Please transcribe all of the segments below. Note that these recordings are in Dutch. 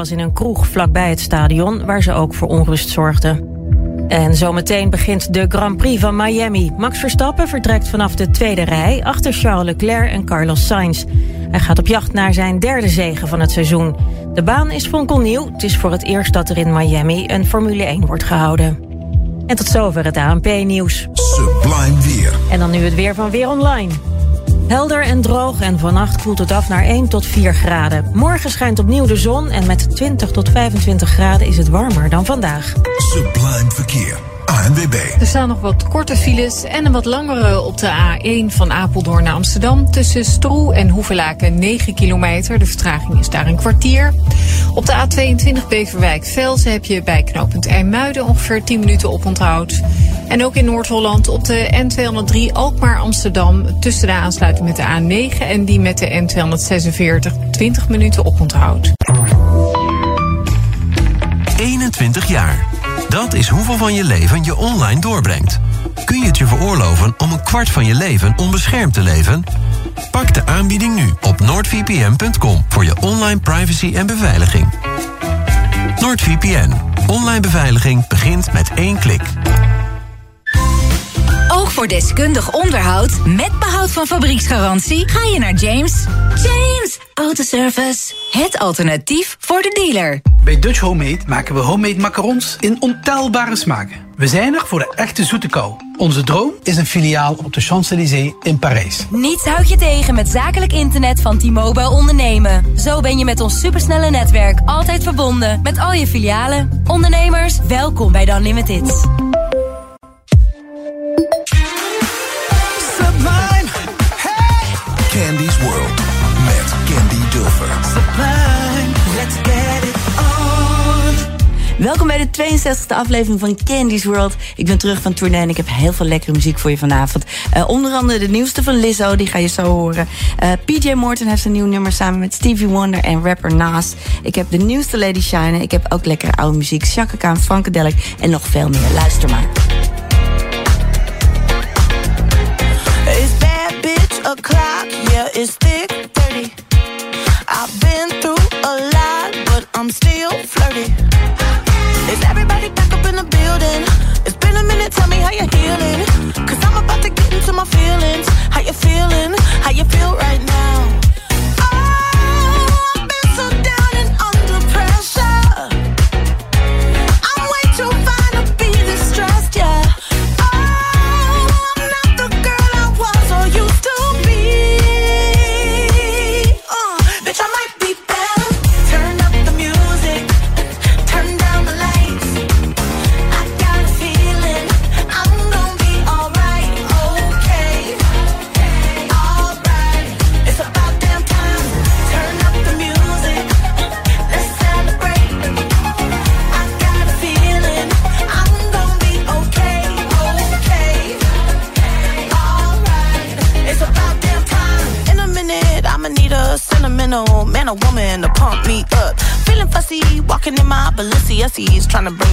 Was in een kroeg vlakbij het stadion waar ze ook voor onrust zorgde. En zometeen begint de Grand Prix van Miami. Max Verstappen vertrekt vanaf de tweede rij achter Charles Leclerc en Carlos Sainz. Hij gaat op jacht naar zijn derde zege van het seizoen. De baan is fonkelnieuw. Het is voor het eerst dat er in Miami een Formule 1 wordt gehouden. En tot zover het ANP-nieuws. Sublime weer. En dan nu het weer van Weer Online. Helder en droog en vannacht koelt het af naar 1 tot 4 graden. Morgen schijnt opnieuw de zon en met 20 tot 25 graden is het warmer dan vandaag. Sublime verkeer. ANWB. Er staan nog wat korte files en een wat langere op de A1 van Apeldoorn naar Amsterdam. Tussen Stroe en Hoevelaken 9 kilometer. De vertraging is daar een kwartier. Op de A22 Beverwijk-Velzen heb je bij knooppunt IJmuiden ongeveer 10 minuten oponthoud. En ook in Noord-Holland op de N203 Alkmaar-Amsterdam... tussen de aansluiting met de A9 en die met de N246 20 minuten oponthoud. 21 jaar. Dat is hoeveel van je leven je online doorbrengt. Kun je het je veroorloven om een kwart van je leven onbeschermd te leven? Pak de aanbieding nu op noordvpn.com voor je online privacy en beveiliging. NordVPN. Online beveiliging begint met één klik. Ook voor deskundig onderhoud met behoud van fabrieksgarantie ga je naar James. James Autoservice. Het alternatief voor de dealer. Bij Dutch Homemade maken we homemade macarons in ontelbare smaken. We zijn er voor de echte zoete kou. Onze droom is een filiaal op de Champs-Élysées in Parijs. Niets houdt je tegen met zakelijk internet van T-Mobile ondernemen. Zo ben je met ons supersnelle netwerk altijd verbonden met al je filialen. Ondernemers, welkom bij The Unlimited. Sublime. Hey. Candy's World. Candy Dulfer. Sublime, let's get it on. Welkom bij de 62e aflevering van Candy's World. Ik ben terug van tournee en ik heb heel veel lekkere muziek voor je vanavond. Eh, onder andere de nieuwste van Lizzo, die ga je zo horen. Eh, PJ Morton heeft een nieuw nummer samen met Stevie Wonder en rapper Nas. Ik heb de nieuwste Lady Shine. Ik heb ook lekkere oude muziek. Chaka Khan, Funkadelic en nog veel meer. Luister maar. It's bad bitch o'clock, yeah, it's thick 30. I've been through a lot, but I'm still flirty. Is everybody back up in the building? It's been a minute, tell me how you're I'm about to get into my feelings. How you feeling? How you feel right now? Trying to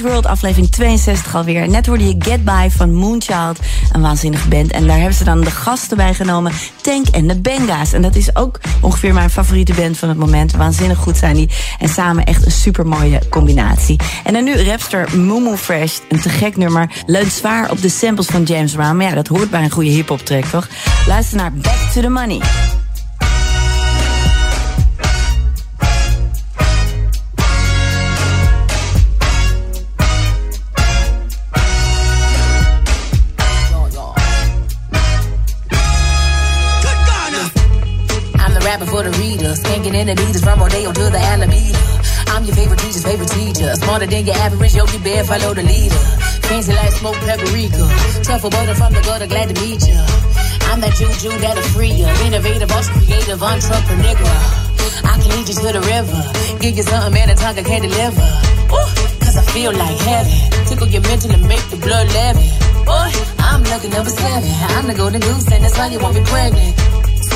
World, aflevering 62 alweer. Net hoorde je Get By van Moonchild, een waanzinnige band. En daar hebben ze dan de gasten bij genomen, Tank en de Benga's. En dat is ook ongeveer mijn favoriete band van het moment. Waanzinnig goed zijn die. En samen echt een supermooie combinatie. En dan nu rapster Mumu Fresh, een te gek nummer. Leunt zwaar op de samples van James Brown. Maar ja, dat hoort bij een goede hip-hop track, toch? Luister naar Back to the Money. Smarter than your average, yo, you better follow the leader. Fancy like smoke paprika. Tougher butter from the gutter, glad to meet ya. I'm that juju that'll free ya. Innovative, boss, creative, entrepreneur. I can lead you to the river. Give you something, man, a tongue can't deliver. Ooh, Cause I feel like heaven. Tickle your mental and make the blood leaven. Boy, I'm looking number seven. I'm the golden goose, and that's why you want me pregnant.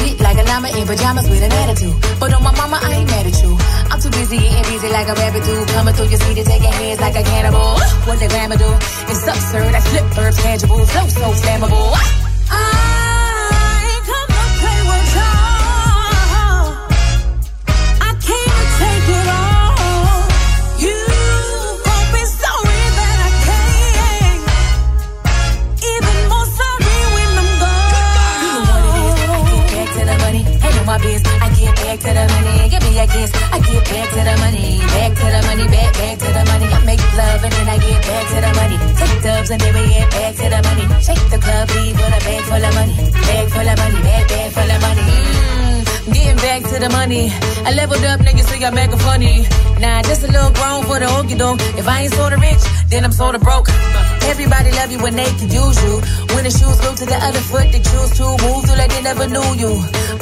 Sweet like a llama in pajamas with an attitude. But on my mama, I ain't mad at you. I'm too busy getting busy like a rabbit do. Coming through your city, taking hands like a cannibal. What the grandma do? It's absurd. I flip verbs tangible. Flow so flammable. Get back to kiss. I get back to the money. Back to the money. Back, back to the money. I make love and then I get back to the money. Take dubs and then we get back to the money. Shake the club, leave with a bag full of money. Bag full of money. Bag, bag full of money. Mm, getting back to the money. I leveled up, niggas think I'm acting funny. Nah, just a little grown for the okey doke. If I ain't sorta rich, then I'm sorta broke. Everybody love you when they can use you. When the shoes go to the other foot, they choose to move through like they never knew you.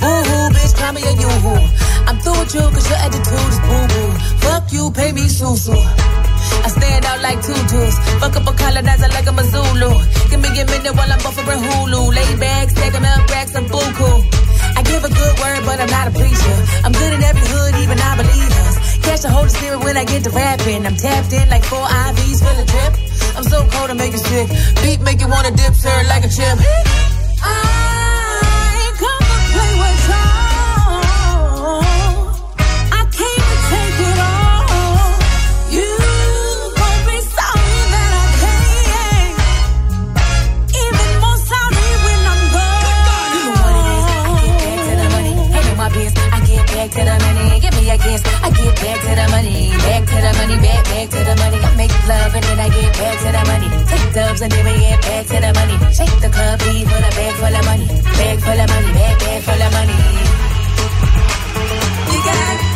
Boo hoo, bitch, call me a you hoo. I'm through with you cause your attitude is boo boo. Fuck you, pay me sue. I stand out like tutus. Fuck up a colonizer like I'm a Zulu. Give me a minute while I'm buffering Hulu. Lay back, stacking up racks and buku. I give a good word, but I'm not a preacher. I'm good in every hood, even I believe us. Catch the Holy Spirit when I get to rapping. I'm tapped in like four IVs, feel a drip. I'm so cold I make you sick. Beat make you wanna dip, sir, like a chip. to the money. Give me a kiss. I get back to the money. Back to the money. Back, back to the money. I make love and then I get back to the money. Take dubs and then we get back to the money. Shake the club, leave with a bag full of money. Bag full of money. Bag, bag full of money. You got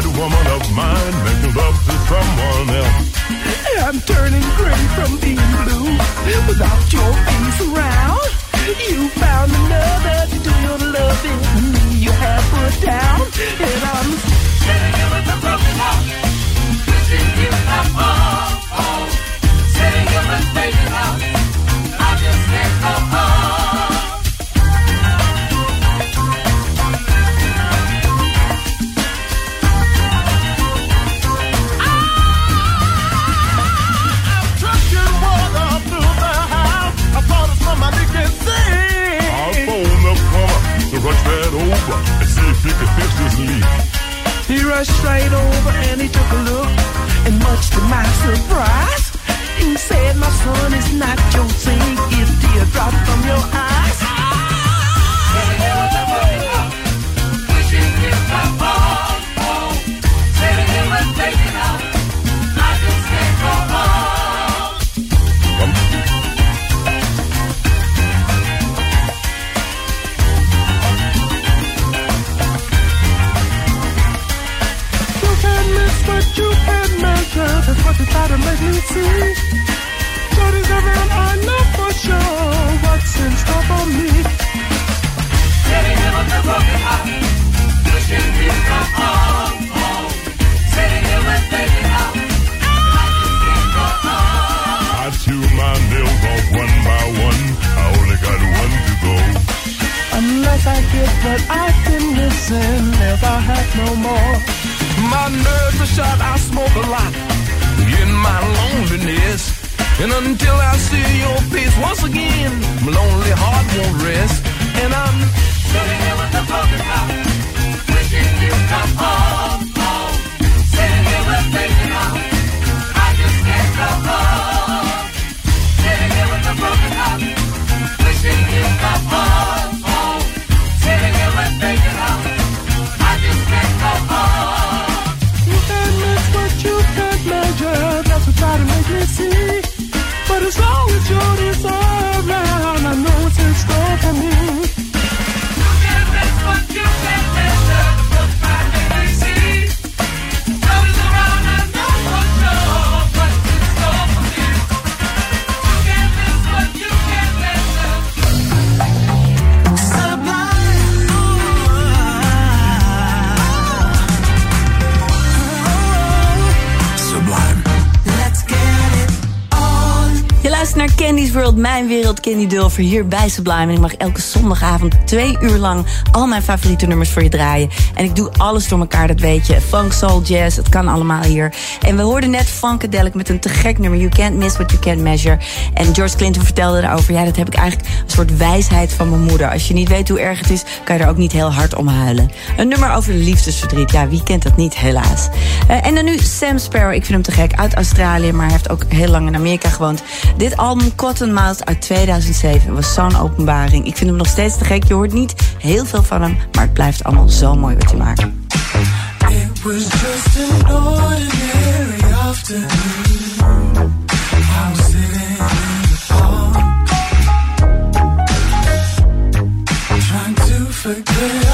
that woman of mine making love to someone else. I'm turning gray from being blue without your face around. You found another to do your loving. Me You have put down, and I'm Sitting here with a broken heart, wishing you come home, home. Sitting here with plumber to rush that over and see if he can fix this leak. He rushed right over and he took a look, and much to my surprise, he said, "My son is not your sing. It's teardrop from your eyes." Sitting here with try to make me see. Shorty's around, I know for sure what's in store for me. Sitting with a broken heart, wishing you come home, home. Sitting here with heart, I just can't go on. I chew my nails off one by one. I only got one to go. Unless I get what I've been missing, else I have no more. My nerves are shot, I smoke a lot in my loneliness. And until I see your face once again, my lonely heart won't rest. And I'm Sitting here with a broken heart, wishing you come home. Try to Mijn wereld, Candy Dulver, hier bij Sublime. En ik mag elke zondagavond twee uur lang al mijn favoriete nummers voor je draaien. En ik doe alles door elkaar, dat weet je. Funk, soul, jazz, het kan allemaal hier. En we hoorden net Funkadelic met een te gek nummer. You can't miss what you can't measure. En George Clinton vertelde daarover. Ja, dat heb ik eigenlijk een soort wijsheid van mijn moeder. Als je niet weet hoe erg het is, kan je er ook niet heel hard om huilen. Een nummer over liefdesverdriet. Ja, wie kent dat niet, helaas. Eh, en dan nu Sam Sparrow. Ik vind hem te gek. Uit Australië, maar hij heeft ook heel lang in Amerika gewoond. Dit album Uit 2007 was zo'n openbaring. Ik vind hem nog steeds te gek. Je hoort niet heel veel van hem, maar het blijft allemaal zo mooi wat hij maakt. It was just afternoon. Forget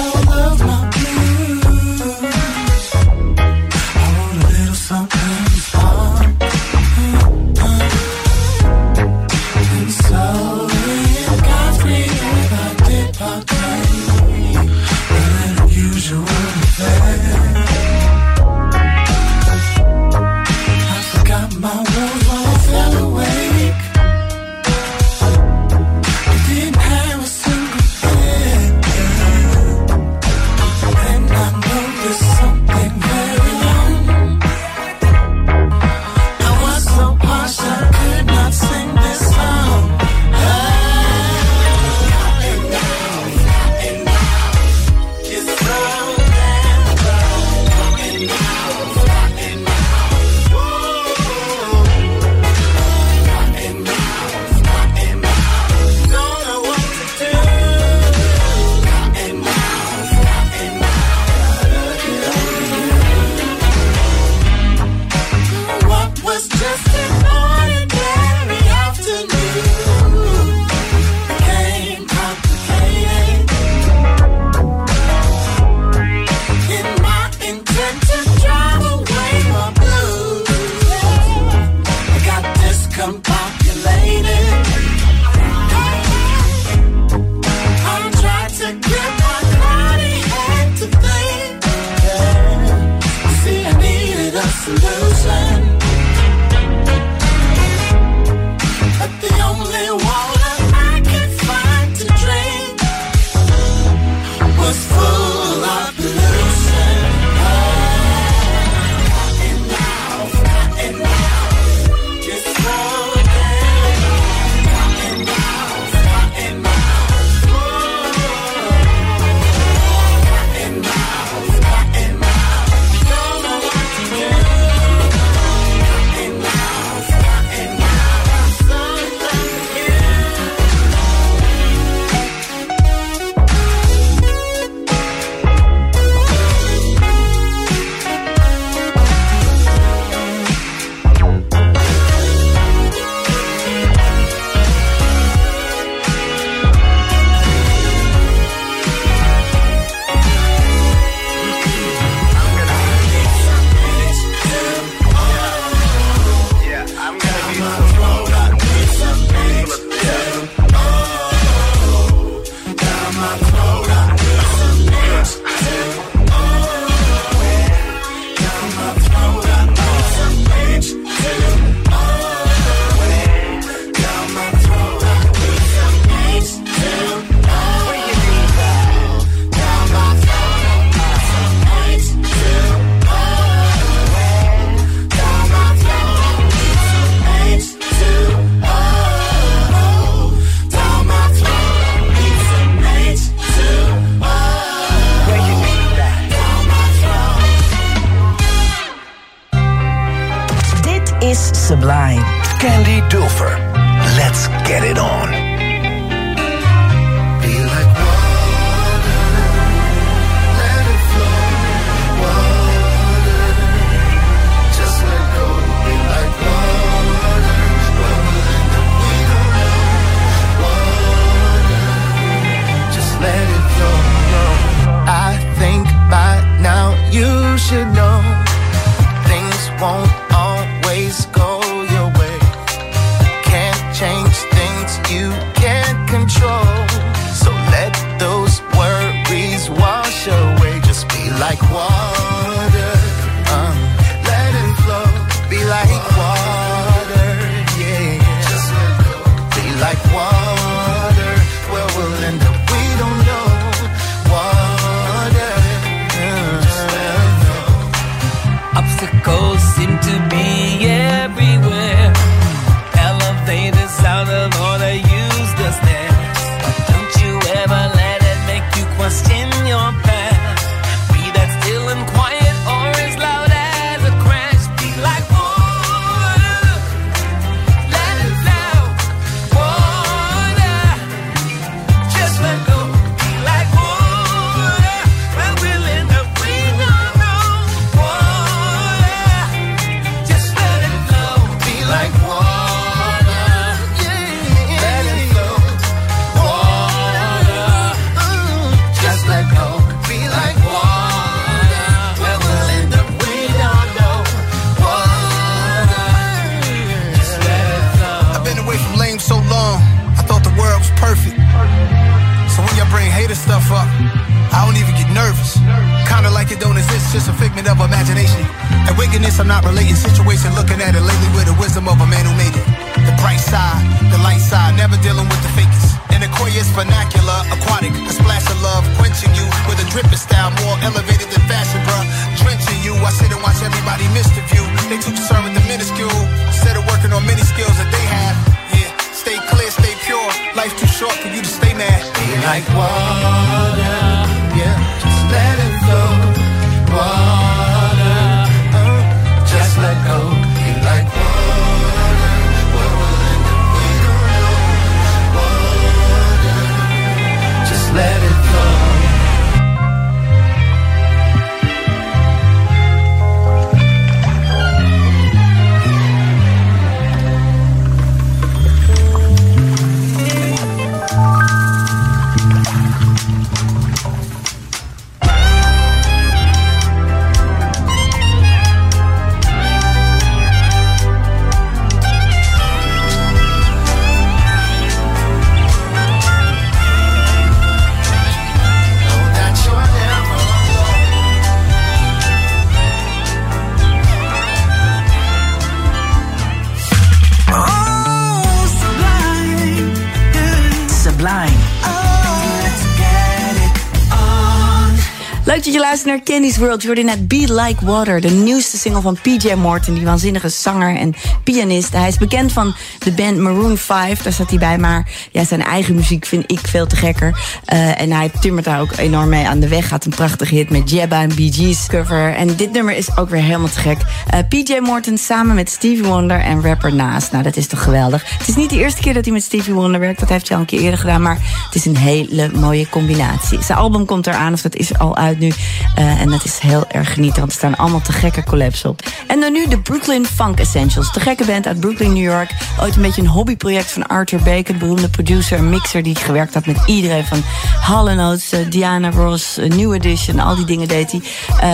World. Je net Be Like Water, de nieuwste single van PJ Morton, die waanzinnige zanger en pianist. Hij is bekend van de band Maroon 5, daar zat hij bij. Maar ja, zijn eigen muziek vind ik veel te gekker. Uh, en hij timmert daar ook enorm mee aan de weg. Gaat een prachtige hit met Jebba en Gees cover. En dit nummer is ook weer helemaal te gek. Uh, PJ Morton samen met Stevie Wonder en rapper Naast. Nou, dat is toch geweldig. Het is niet de eerste keer dat hij met Stevie Wonder werkt. Dat heeft hij al een keer eerder gedaan. Maar het is een hele mooie combinatie. Zijn album komt eraan, of dat is al uit nu. Uh, en dat is heel erg genieten, want er staan allemaal te gekke collabs op. En dan nu de Brooklyn Funk Essentials. De gekke band uit Brooklyn, New York. Ooit een beetje een hobbyproject van Arthur Bacon, beroemde producer en mixer die gewerkt had met iedereen van Hall Oates, uh, Diana Ross, uh, New Edition, al die dingen deed hij.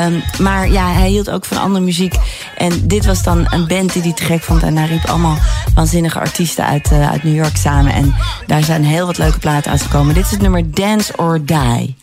Um, maar ja, hij hield ook van andere muziek. En dit was dan een band die hij te gek vond. En hij riep allemaal waanzinnige artiesten uit, uit New York samen. En daar zijn heel wat leuke platen uitgekomen. Dit is het nummer Dance or Die.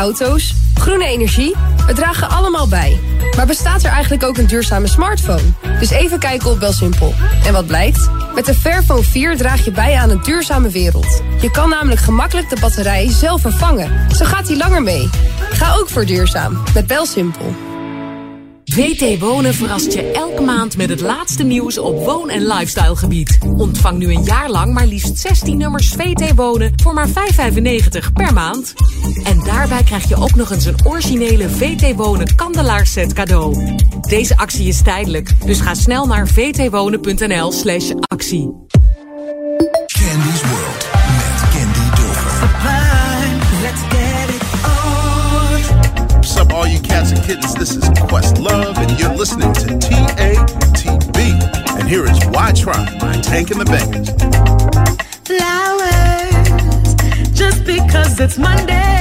Auto's, groene energie. We dragen allemaal bij. Maar bestaat er eigenlijk ook een duurzame smartphone? Dus even kijken op Belsimpel. En wat blijkt? Met de Fairphone 4 draag je bij aan een duurzame wereld. Je kan namelijk gemakkelijk de batterij zelf vervangen. Zo gaat hij langer mee. Ga ook voor duurzaam met Belsimpel. WT Wonen verrast je elke maand met het laatste nieuws op woon- en lifestyle gebied. Ontvang nu een jaar lang maar liefst 16 nummers VT Wonen voor maar 5,95 per maand. En daarbij krijg je ook nog eens een originele VT Wonen kandelaarset cadeau. Deze actie is tijdelijk, dus ga snel naar vtwonen.nl slash actie. Candy's World met Candy Dulfer. Let's get it What's up, all you cats and kittens? This is listening to TATB. And here is Why Try by Tank and the Bangers. flowers just because it's Monday.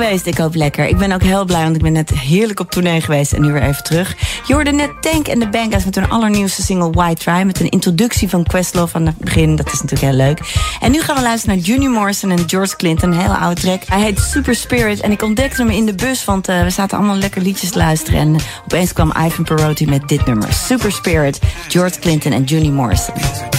Geweest? Ik hoop lekker. Ik ben ook heel blij, want ik ben net heerlijk op tournee geweest en nu weer even terug. Je hoorde net Tank en de Bangers met hun allernieuwste single White Try. Met een introductie van Questlove aan het begin. Dat is natuurlijk heel leuk. En nu gaan we luisteren naar Junior Morrison en George Clinton. Een hele oude track. Hij heet Super Spirit en ik ontdekte hem in de bus, want eh, we zaten allemaal lekker liedjes te luisteren. En opeens kwam Ivan Perotti met dit nummer. Super Spirit, George Clinton en Junior Morrison.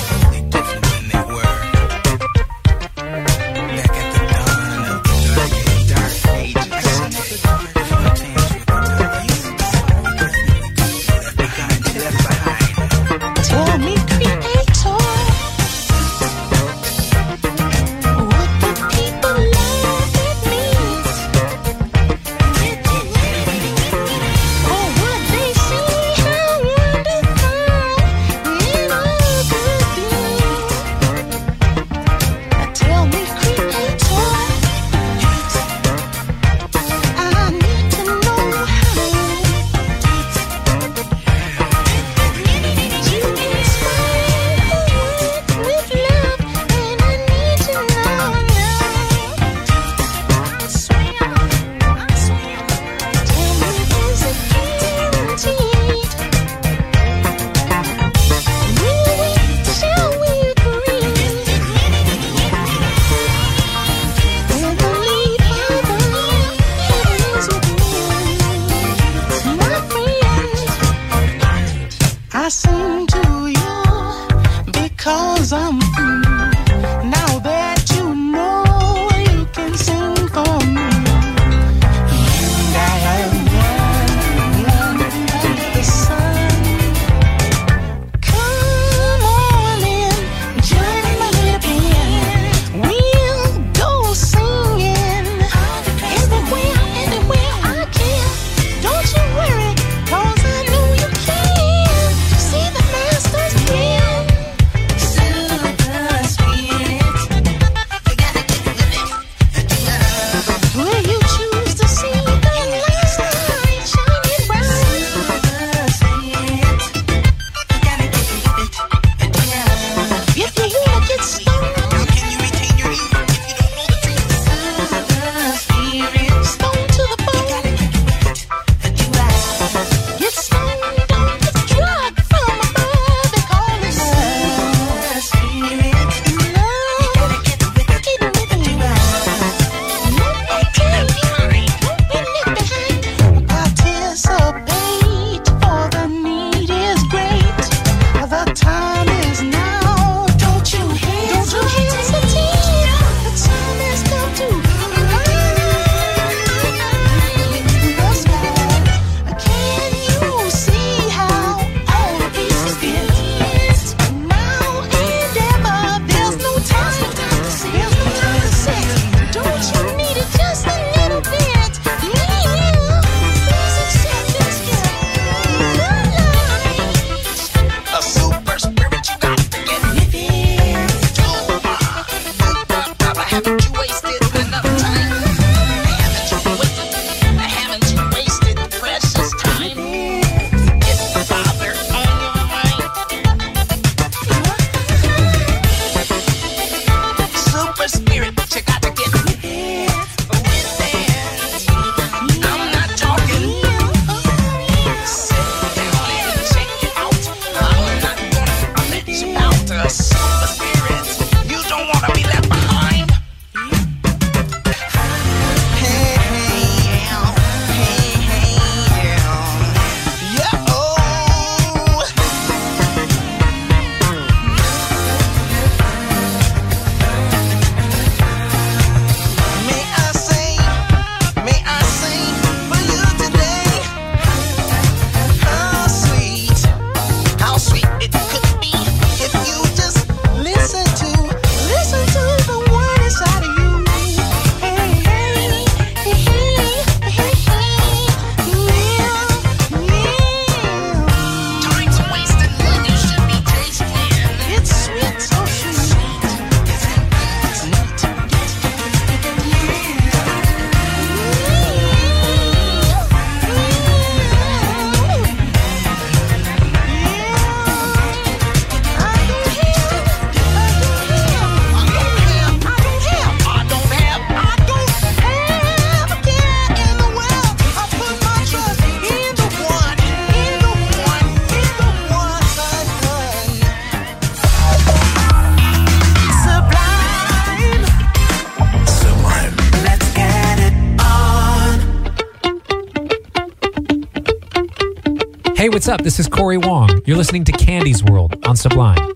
What's up? This is Corey Wong. You're listening to Candy's World on Sublime.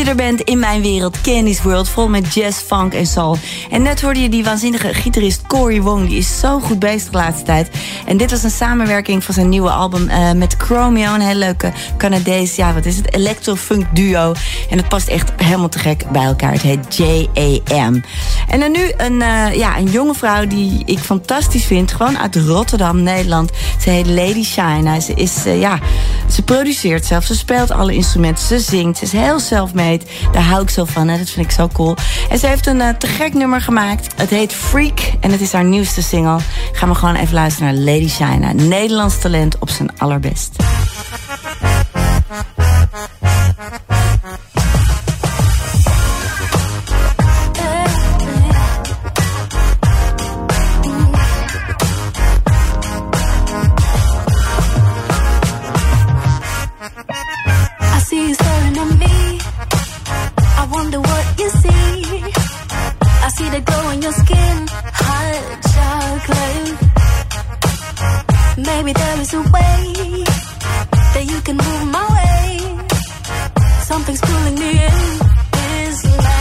Je er bent in mijn wereld, Candy's World, vol met jazz, funk en soul. En net hoorde je die waanzinnige gitarist Cory Wong, die is zo goed bezig de laatste tijd. En dit was een samenwerking van zijn nieuwe album eh, met Chromeo, een hele leuke Canadees, ja wat is het, electro-funk duo. En het past echt helemaal te gek bij elkaar, het heet J.A.M. En dan nu een, eh, ja, een jonge vrouw die ik fantastisch vind, gewoon uit Rotterdam, Nederland. Ze heet Lady Shine. Ze is, eh, ja, ze produceert zelf, ze speelt alle instrumenten, ze zingt, ze is heel Daar hou ik zo van, hè? dat vind ik zo cool. En ze heeft een eh, te gek nummer gemaakt. Het heet Freak en het is haar nieuwste single. Gaan we gewoon even luisteren naar Lady Shine. Nederlands talent op zijn allerbest. See the glow on your skin, hot chocolate. Maybe there is a way that you can move my way. Something's pulling me in. This magnet.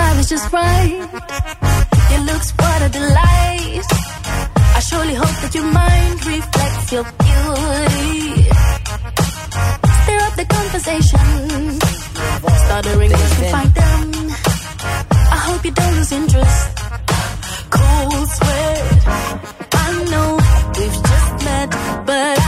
Vibe is just right. Your looks, what a delight. I surely hope that your mind reflects your beauty. Stir up the conversation. Stuttering just to find them. I hope you don't lose interest. Cold sweat. I know we've just met, but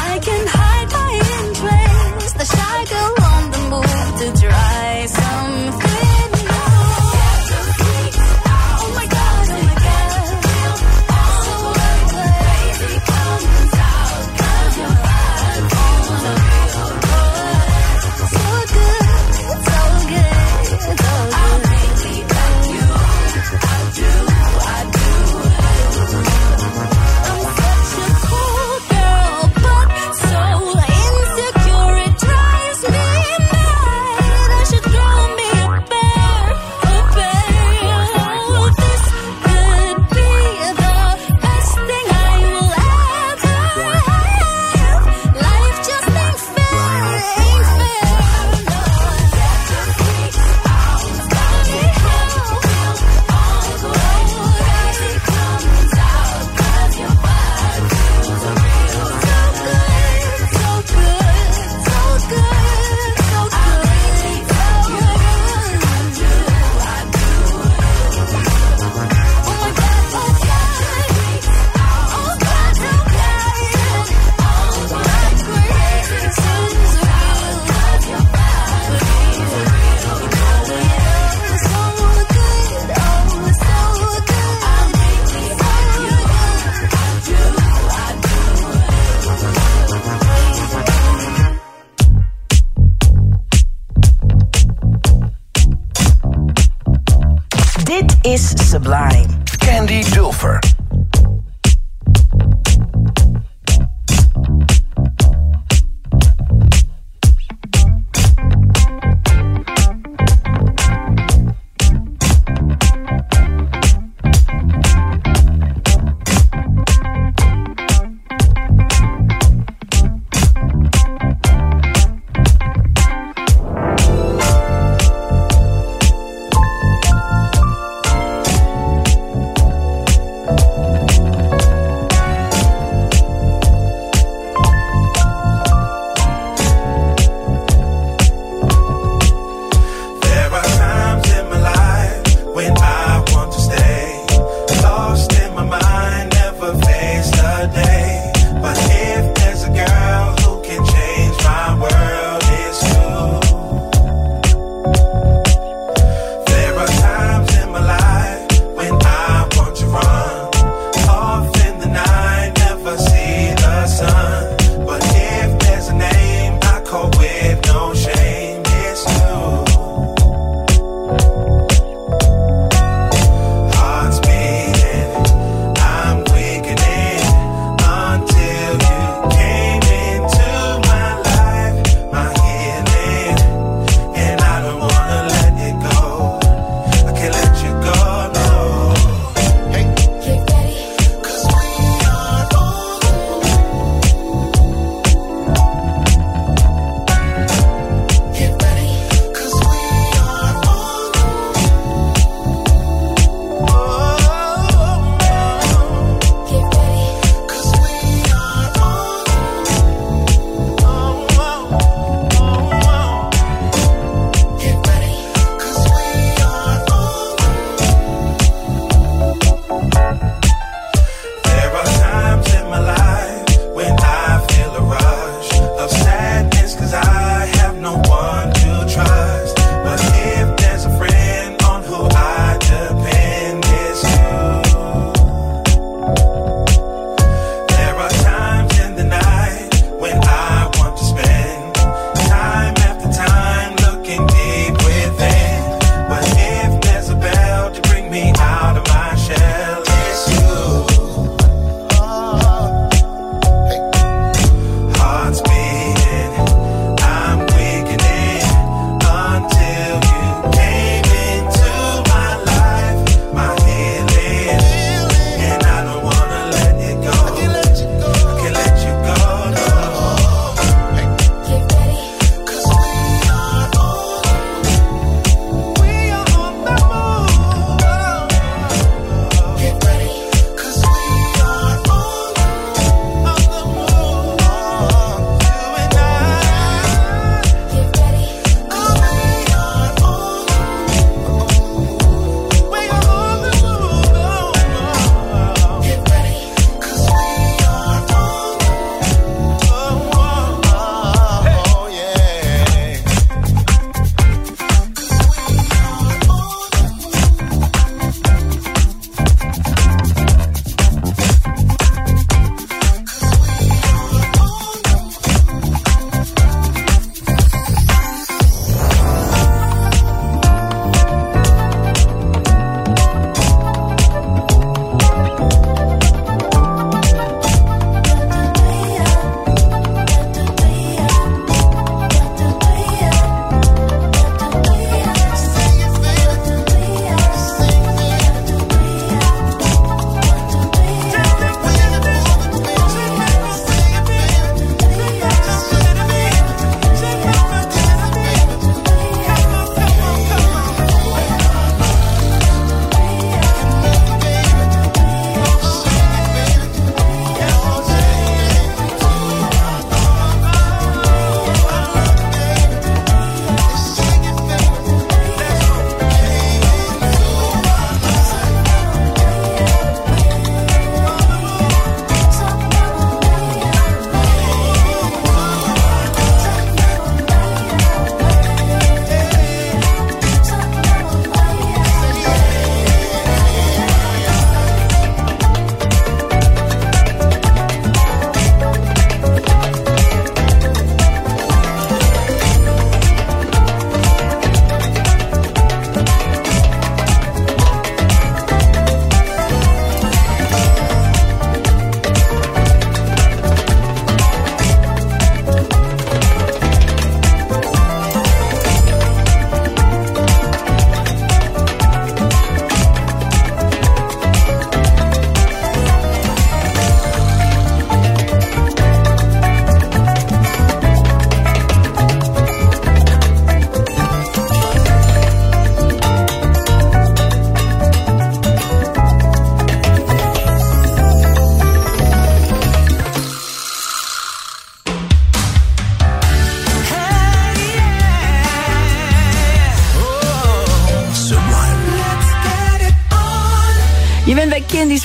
Sublime. Candy Dulfer.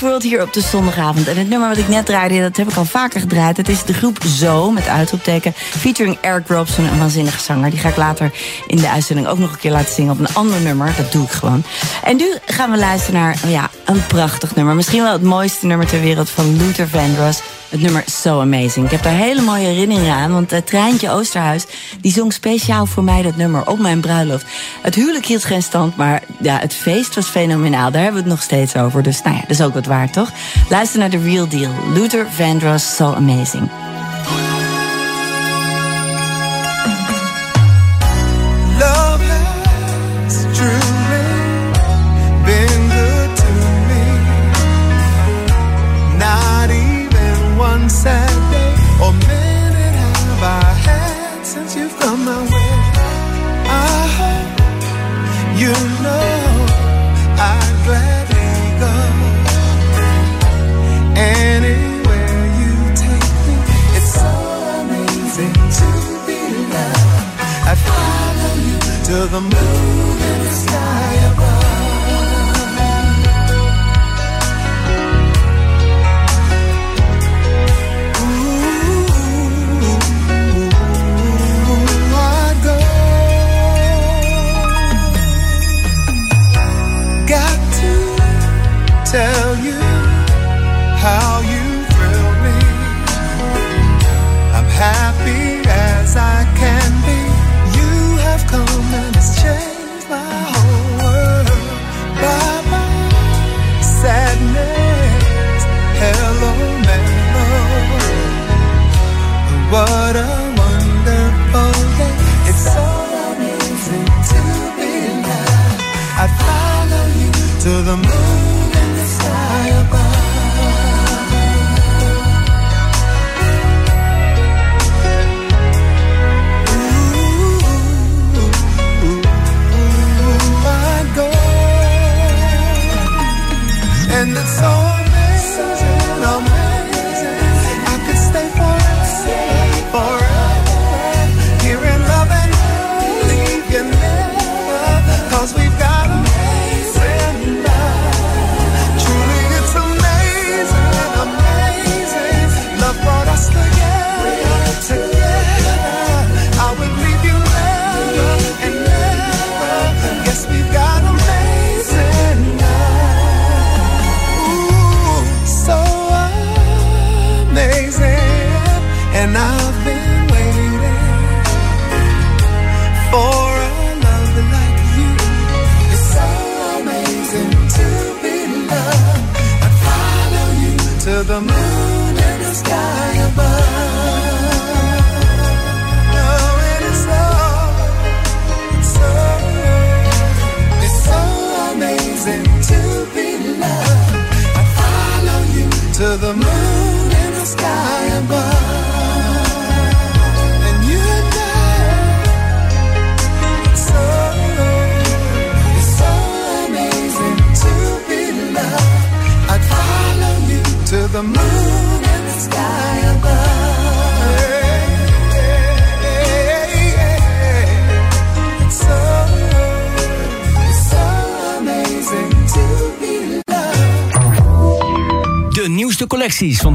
World hier op de zondagavond. En het nummer wat ik net draaide, dat heb ik al vaker gedraaid. Het is de groep Zo, met uitroepteken. Featuring Eric Robson, een waanzinnige zanger. Die ga ik later in de uitzending ook nog een keer laten zingen op een ander nummer. Dat doe ik gewoon. En nu gaan we luisteren naar oh ja, een prachtig nummer. Misschien wel het mooiste nummer ter wereld van Luther Vandross. Het nummer So Amazing. Ik heb daar hele mooie herinneringen aan. Want uh, Treintje Oosterhuis die zong speciaal voor mij dat nummer op mijn bruiloft. Het huwelijk hield geen stand, maar ja, het feest was fenomenaal. Daar hebben we het nog steeds over. Dus nou ja, dat is ook wat waard, toch? Luister naar The Real Deal. Luther Vandross, So Amazing.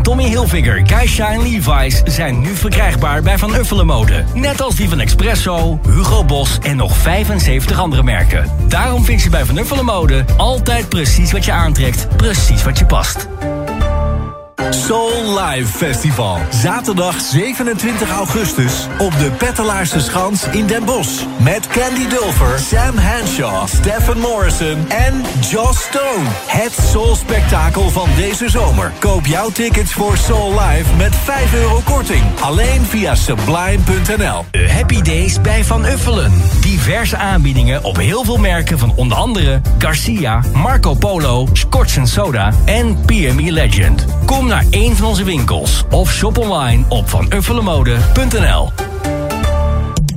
Tommy Hilfiger, Guy Shine Levi's zijn nu verkrijgbaar bij Van Uffelen Mode. Net als die van Expresso, Hugo Boss en nog 75 andere merken. Daarom vind je bij Van Uffelen Mode altijd precies wat je aantrekt, precies wat je past. Soul Live Festival. Zaterdag 27 augustus op de Pettelaarse Schans in Den Bosch. Met Candy Dulfer, Sam Henshaw, Stephen Morrison en Joss Stone. Het Soul Spektakel van deze zomer. Koop jouw tickets voor Soul Live met 5 euro korting. Alleen via sublime.nl. De Happy Days bij Van Uffelen. Diverse aanbiedingen op heel veel merken van onder andere Garcia, Marco Polo, Scotch Soda en PME Legend. Kom naar een van onze winkels of shop online op vanuffelenmode.nl.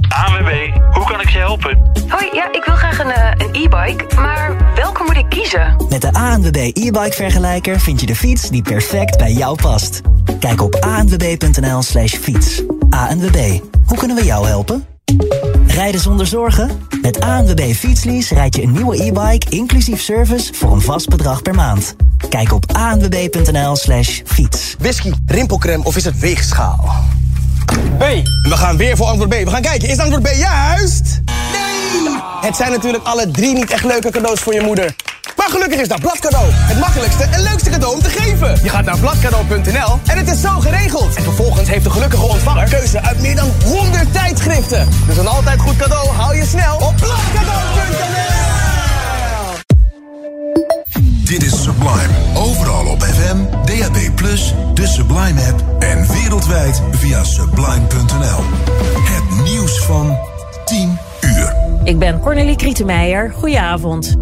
ANWB, hoe kan ik je helpen? Hoi, ja, ik wil graag een eh, een e-bike, maar welke moet ik kiezen? Met de ANWB e-bike vergelijker vind je de fiets die perfect bij jou past. Kijk op anwb.nl slash fiets. ANWB, hoe kunnen we jou helpen? Rijden zonder zorgen? Met ANWB Fietslease rijd je een nieuwe e-bike inclusief service voor een vast bedrag per maand. Kijk op anwb.nl slash fiets. Whisky, rimpelcreme of is het weegschaal? hey, we gaan weer voor antwoord B. We gaan kijken, is antwoord B juist? Nee! Het zijn natuurlijk alle drie niet echt leuke cadeaus voor je moeder. Maar gelukkig is dat bladcadeau het makkelijkste en leukste cadeau om te geven. Je gaat naar bladcadeau.nl en het is zo geregeld. En vervolgens heeft de gelukkige ontvanger keuze uit meer dan 100 tijdschriften. Dus een altijd goed cadeau haal je snel op bladcadeau.nl. Dit is Sublime. Overal op FM, DAB+, de Sublime app en wereldwijd via sublime.nl. Het nieuws van 10 uur. Ik ben Cornelie Krietenmeijer. Goedenavond.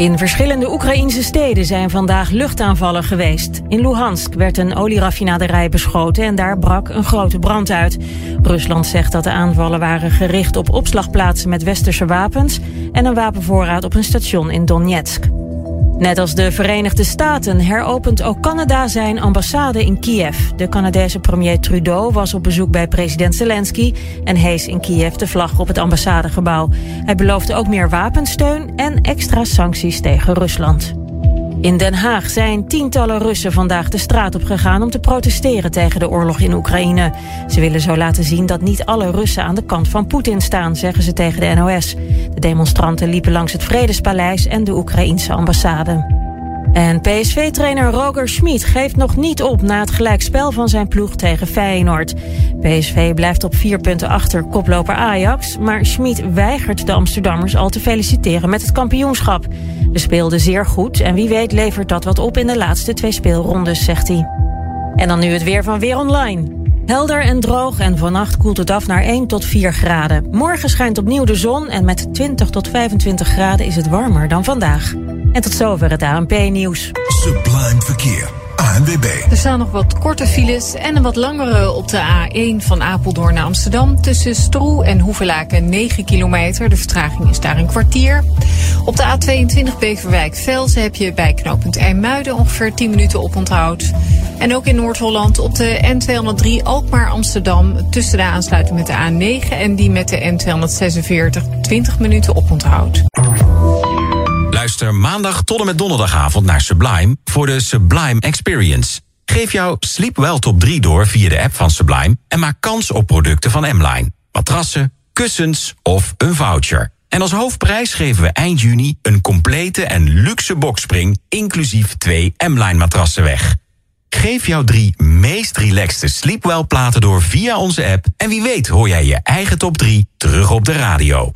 In verschillende Oekraïnse steden zijn vandaag luchtaanvallen geweest. In Luhansk werd een olieraffinaderij beschoten en daar brak een grote brand uit. Rusland zegt dat de aanvallen waren gericht op opslagplaatsen met westerse wapens en een wapenvoorraad op een station in Donetsk. Net als de Verenigde Staten heropent ook Canada zijn ambassade in Kiev. De Canadese premier Trudeau was op bezoek bij president Zelensky en hees in Kiev de vlag op het ambassadegebouw. Hij beloofde ook meer wapensteun en extra sancties tegen Rusland. In Den Haag zijn tientallen Russen vandaag de straat op gegaan om te protesteren tegen de oorlog in Oekraïne. Ze willen zo laten zien dat niet alle Russen aan de kant van Poetin staan, zeggen ze tegen de NOS. De demonstranten liepen langs het Vredespaleis en de Oekraïense ambassade. En PSV-trainer Roger Schmid geeft nog niet op na het gelijkspel van zijn ploeg tegen Feyenoord. PSV blijft op vier punten achter koploper Ajax, maar Schmid weigert de Amsterdammers al te feliciteren met het kampioenschap. We speelden zeer goed en wie weet levert dat wat op in de laatste twee speelrondes, zegt hij. En dan nu het weer van Weer Online. Helder en droog en vannacht koelt het af naar 1 tot 4 graden. Morgen schijnt opnieuw de zon en met 20 tot 25 graden is het warmer dan vandaag. En tot zover het ANP-nieuws. Sublime Verkeer. ANWB. Er staan nog wat korte files en een wat langere op de A1 van Apeldoorn naar Amsterdam. Tussen Stroe en Hoevelaken 9 kilometer. De vertraging is daar een kwartier. Op de A22 Beverwijk-Velsen heb je bij knooppunt IJmuiden ongeveer 10 minuten op onthoud. En ook in Noord-Holland op de N203 Alkmaar-Amsterdam... tussen de aansluiting met de A9 en die met de N246 20 minuten op onthoud. Luister maandag tot en met donderdagavond naar Sublime voor de Sublime Experience. Geef jouw Sleep Well Top 3 door via de app van Sublime en maak kans op producten van M-Line. Matrassen, kussens of een voucher. En als hoofdprijs geven we eind juni een complete en luxe boxspring... inclusief twee M-Line matrassen weg. Geef jouw drie meest relaxte Sleepwell platen door via onze app... en wie weet hoor jij je eigen top 3 terug op de radio.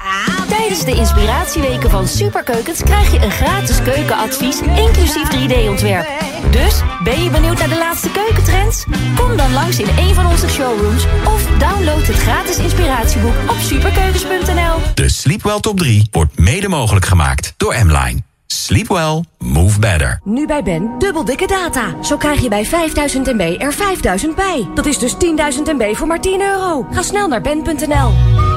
Tijdens de inspiratieweken van Superkeukens krijg je een gratis keukenadvies, inclusief 3D-ontwerp. Dus, ben je benieuwd naar de laatste keukentrends? Kom dan langs in een van onze showrooms of download het gratis inspiratieboek op superkeukens.nl. De Sleepwell top 3 wordt mede mogelijk gemaakt door M-Line. Sleep well, move better. Nu bij Ben, dubbel dikke data. Zo krijg je bij 5000 MB er 5000 bij. Dat is dus 10.000 MB voor maar 10 euro. Ga snel naar ben.nl.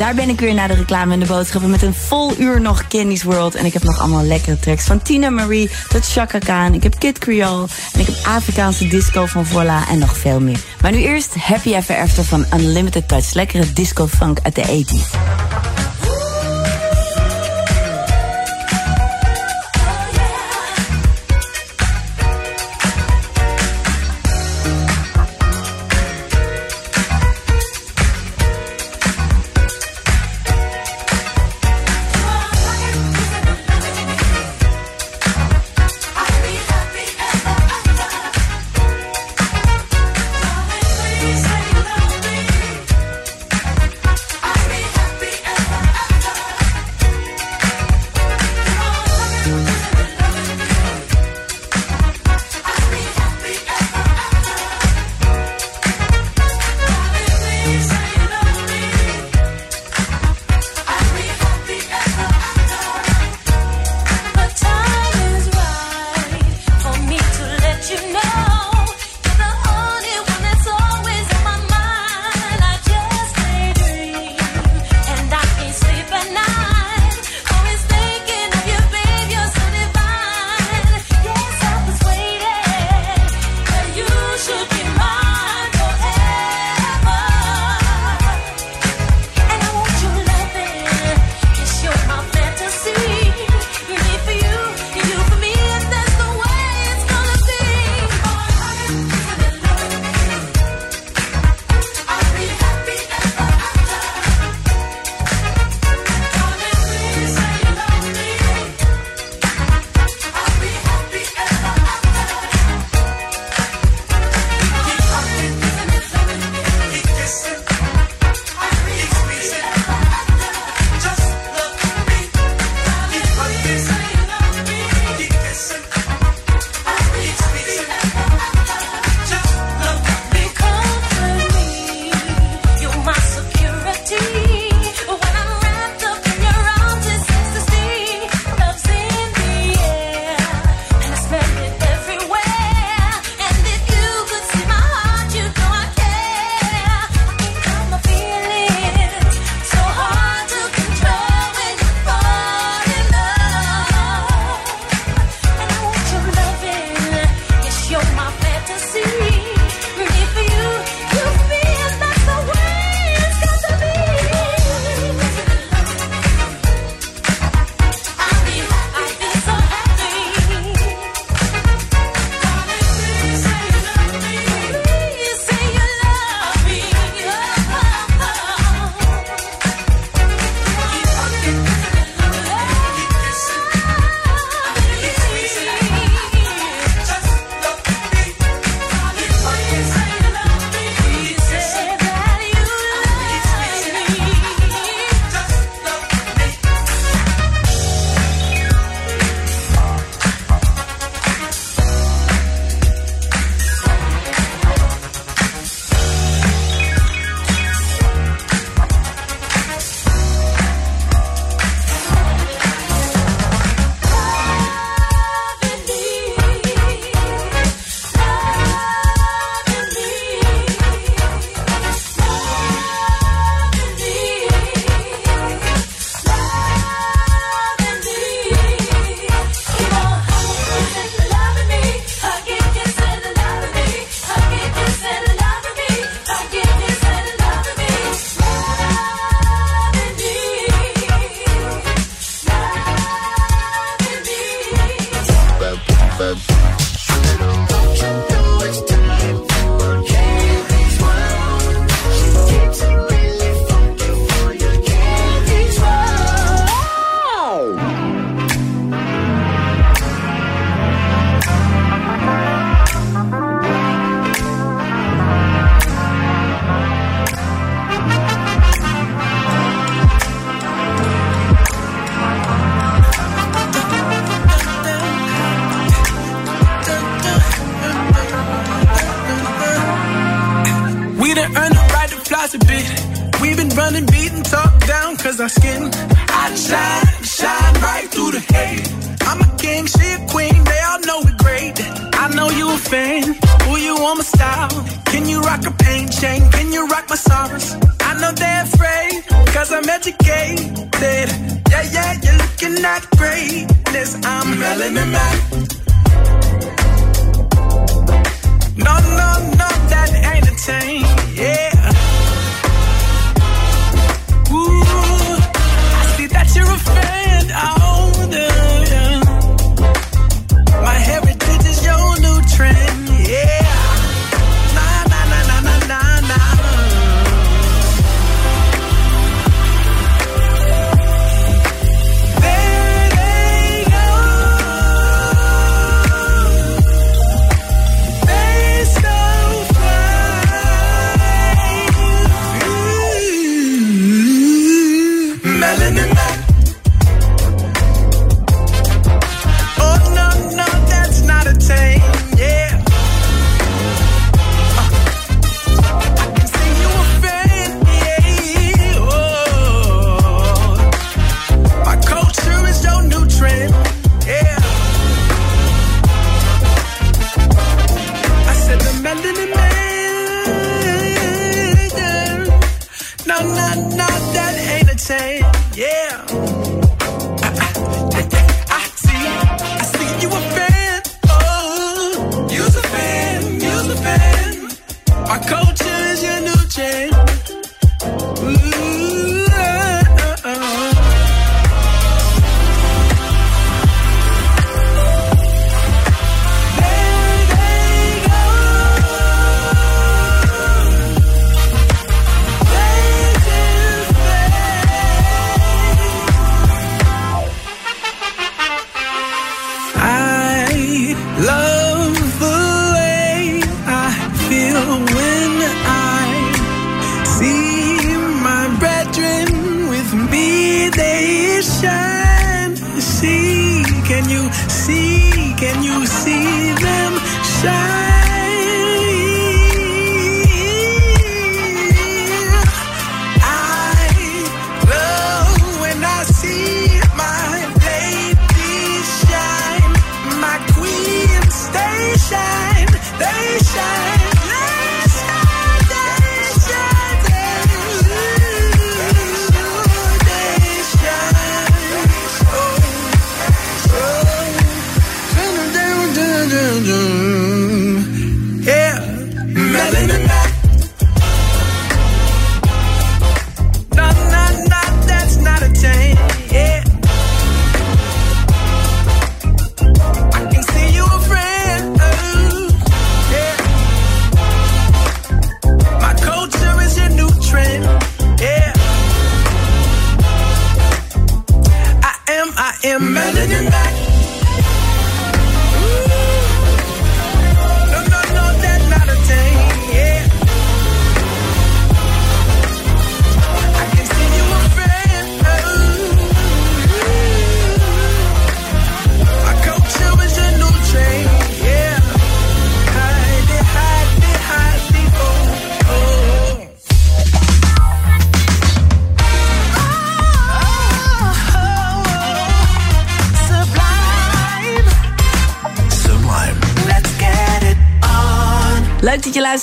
Daar ben ik weer naar de reclame en de boodschappen met een vol uur nog Candy's World. En ik heb nog allemaal lekkere tracks van Tina Marie tot Chaka Khan. Ik heb Kid Creole en ik heb Afrikaanse disco van Voila en nog veel meer. Maar nu eerst Happy Ever After van Unlimited Touch. Lekkere disco funk uit de 80s.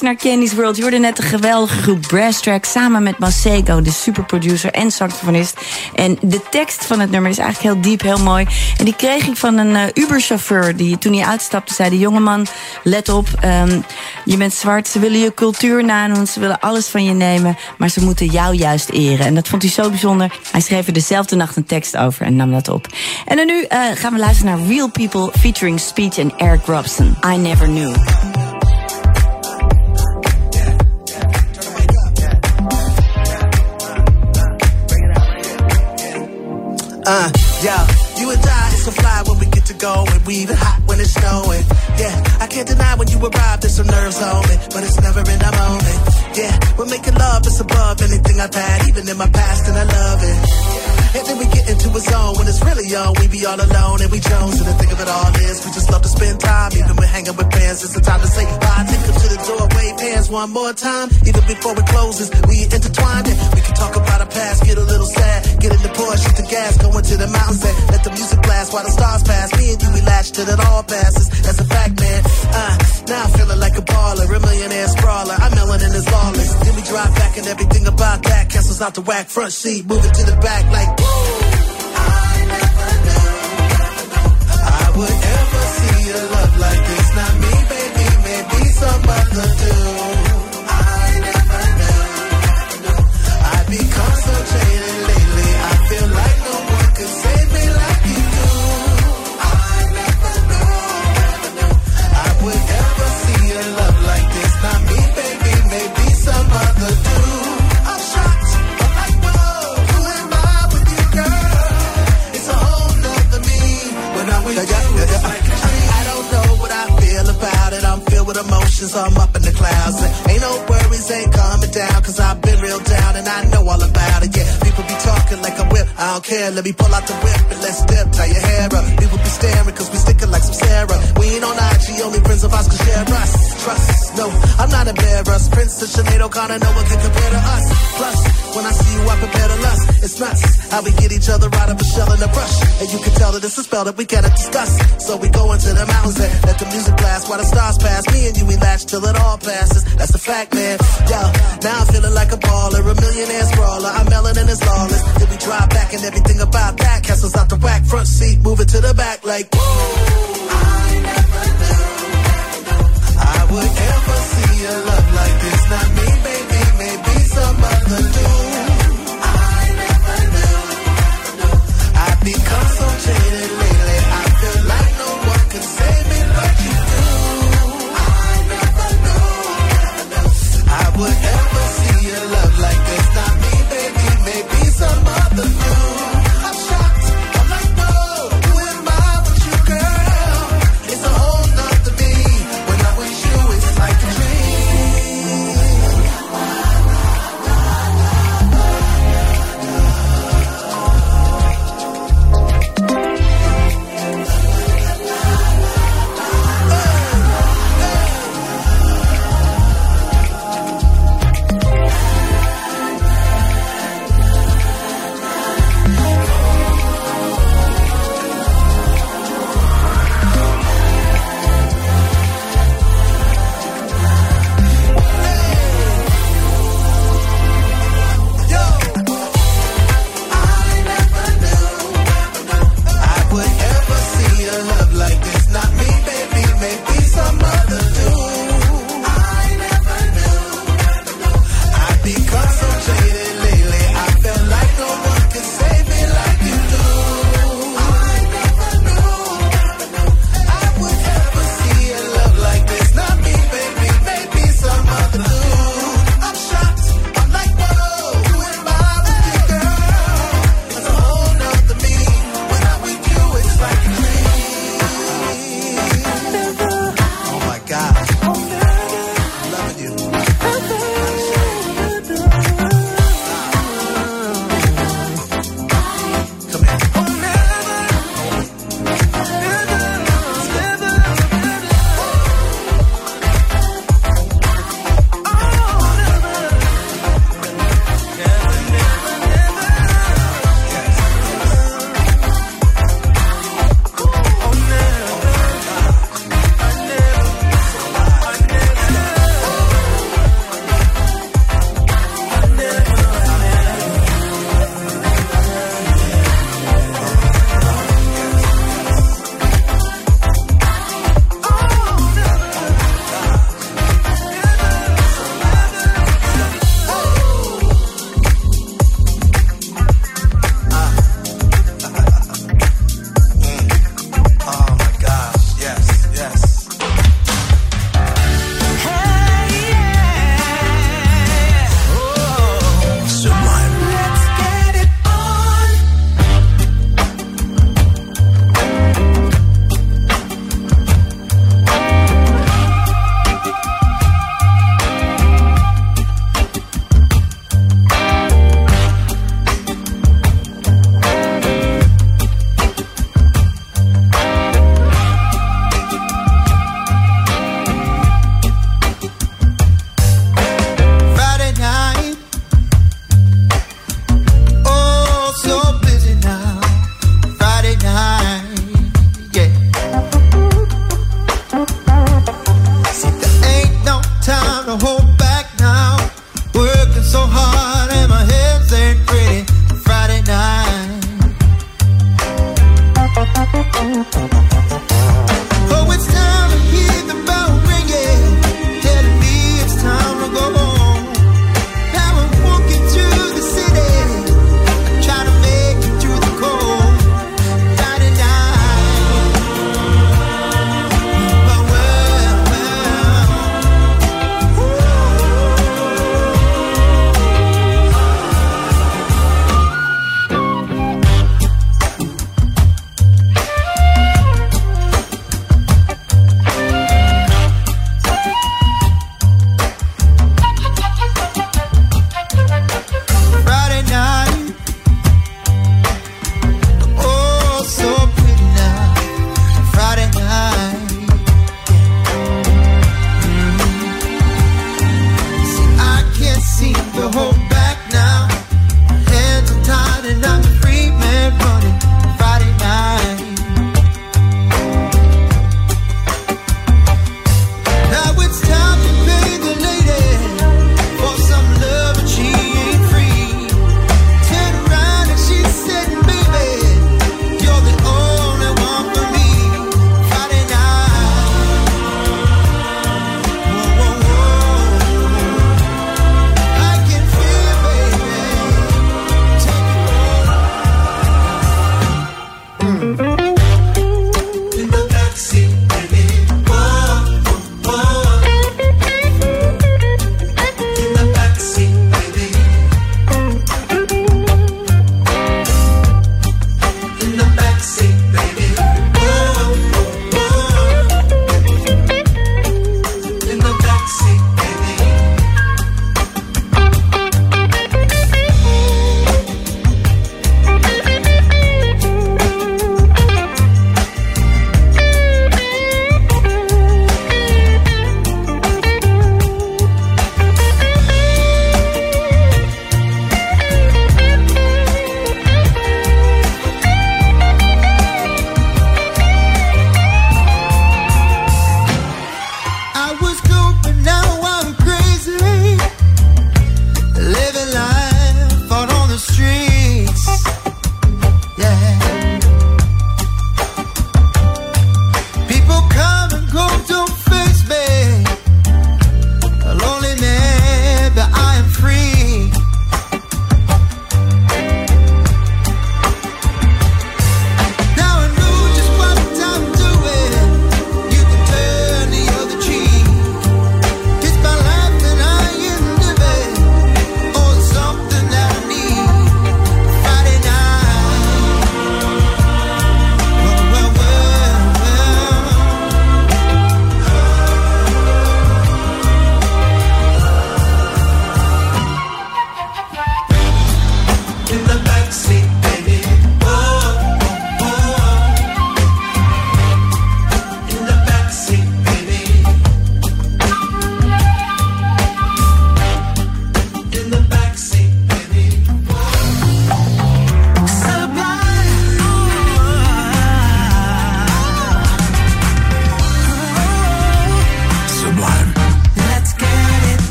Naar Candy's World. Je hoorde net de geweldige groep Brass Track samen met Masego, de superproducer en saxofonist. En de tekst van het nummer is eigenlijk heel diep, heel mooi. En die kreeg ik van een eh, Uber-chauffeur. Die toen hij uitstapte zei: de jongeman, let op, ehm, je bent zwart. Ze willen je cultuur nadoen, ze willen alles van je nemen. Maar ze moeten jou juist eren. En dat vond hij zo bijzonder. Hij schreef er dezelfde nacht een tekst over en nam dat op. En dan nu eh, gaan we luisteren naar Real People featuring Speech en Eric Robson. I Never Knew. Uh, yo, you and I, it's so fly when we get to go, and we even hot when it's snowing. Yeah, I can't deny when you arrive, there's some nerves on me, but it's never in a moment. Yeah, we're making love, it's above anything I've had, even in my past, and I love it. And then we get into it zone. When it's really on, we be all alone and we Jones. And the thing of it all is, we just love to spend time. Even when hanging with friends, it's the time to say bye. Take them to the door, wave hands one more time. Even before it closes, we intertwined it. We can talk about our past, get a little sad. Get in the Porsche, shoot the gas, go into the mountains and let the music blast while the stars pass. Me and you, we latch till it all passes. That's a fact, man. Uh, now I'm feeling like a baller, a millionaire sprawler. I'm melanin is lawless. Then we drive back and everything about that. Castles out the whack, front seat, moving to the back like woo. I never knew I would ever see a love like this. Not me, baby, maybe some other dude. Emotions. I'm up in the clouds. Ain't no worries, ain't coming down. Cause I've been real down and I know all about don't care. Let me pull out the whip and let's dip. Tie your hair up. People be staring cause we sticking like some Sarah. We ain't on IG, only friends of ours can share us. Trust, no, I'm not embarrassed. Princess Sinead O'Connor, no one can compare to us. Plus, when I see you, I prepare to lust. It's nuts how we get each other out of a shell in a brush. And you can tell that it's a spell that we cannot discuss. So we go into the mountains and let the music blast while the stars pass. Me and you, we latch till it all passes. That's the fact, man. Yo, now I'm feeling like a baller, a millionaire sprawler. I'm melanin is lawless. Then we drive back and everything about that. Castles out the whack, front seat, moving to the back like woo. I never knew I would ever see a love like this. Not me, baby, maybe some other dude. I never knew I'd be concentrated lately. I feel like. I never knew I would ever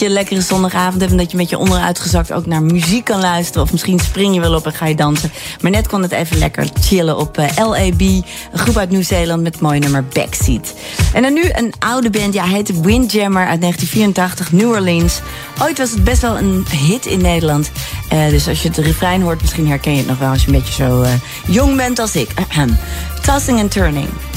je een lekkere zondagavond hebt en dat je met je onderuitgezakt ook naar muziek kan luisteren. Of misschien spring je wel op en ga je dansen. Maar net kon het even lekker chillen op eh, LAB, een groep uit Nieuw-Zeeland met mooi mooie nummer Backseat. En dan nu een oude band, ja, heet Windjammer uit 1984, New Orleans. Ooit was het best wel een hit in Nederland. Eh, dus als je het refrein hoort, misschien herken je het nog wel als je een beetje zo eh, jong bent als ik. Tossing and Turning.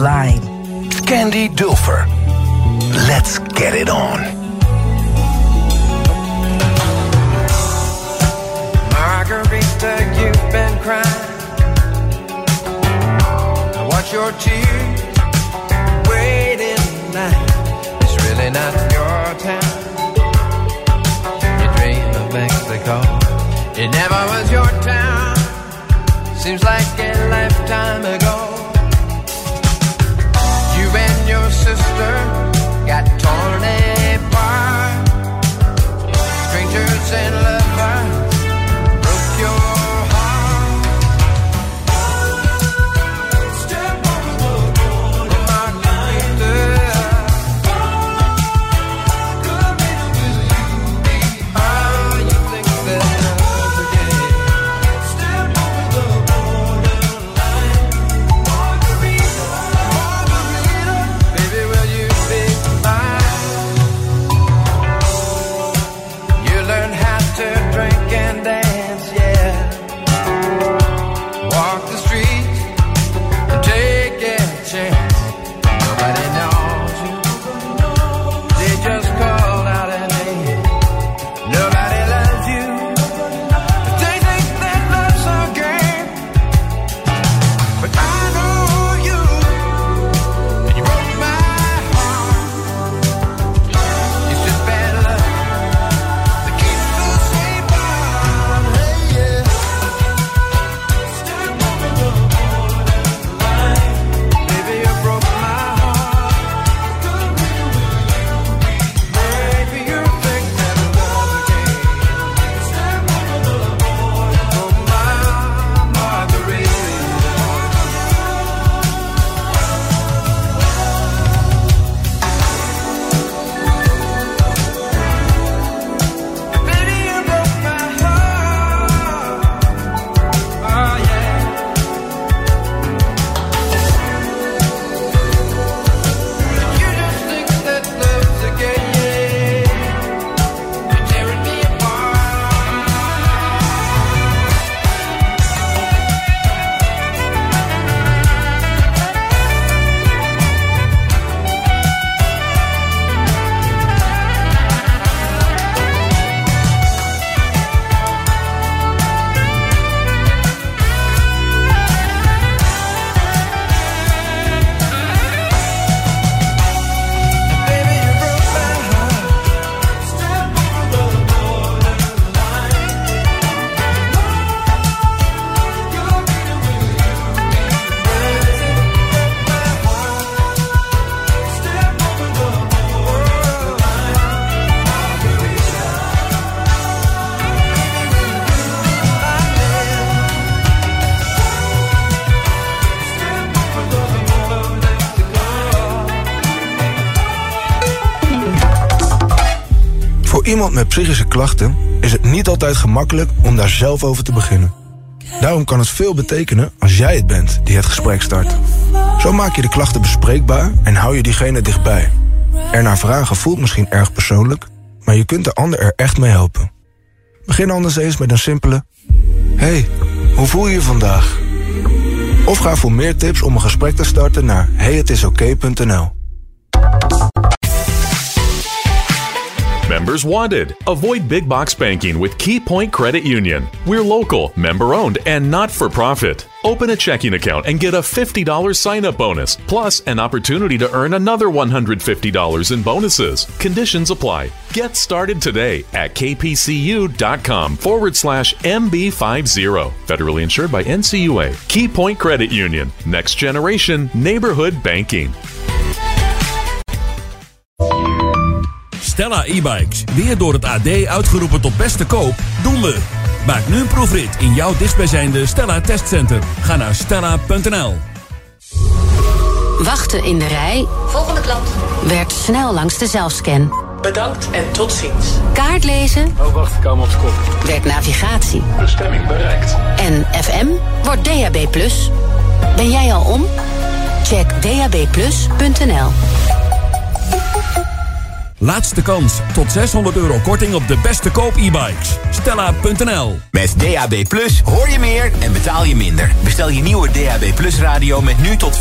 blind. Iemand met psychische klachten is het niet altijd gemakkelijk om daar zelf over te beginnen. Daarom kan het veel betekenen als jij het bent die het gesprek start. Zo maak je de klachten bespreekbaar en hou je diegene dichtbij. Er naar vragen voelt misschien erg persoonlijk, maar je kunt de ander er echt mee helpen. Begin anders eens met een simpele: Hey, hoe voel je je vandaag? Of ga voor meer tips om een gesprek te starten naar heyhetisoké.nl. Members wanted. Avoid big box banking with KeyPoint Credit Union. We're local, member owned, and not for profit. Open a checking account and get a $50 sign up bonus, plus an opportunity to earn another $150 in bonuses. Conditions apply. Get started today at kpcu.com forward slash MB50. Federally insured by NCUA. KeyPoint Credit Union. Next generation neighborhood banking. Stella e-bikes. Weer door het AD uitgeroepen tot beste koop, doen we. Maak nu een proefrit in jouw dichtstbijzijnde Stella testcenter. Ga naar stella.nl. Wachten in de rij Volgende klant. werd snel langs de zelfscan. Bedankt en tot ziens. Kaart lezen Oh, wacht, ik kom op kop. werd navigatie. Bestemming bereikt. En FM wordt DAB+. Ben jij al om? Check dabplus.nl. Laatste kans. Tot 600 euro korting op de beste koop e-bikes. Stella.nl. Met DAB Plus hoor je meer en betaal je minder. Bestel je nieuwe DAB Plus radio met nu tot 15%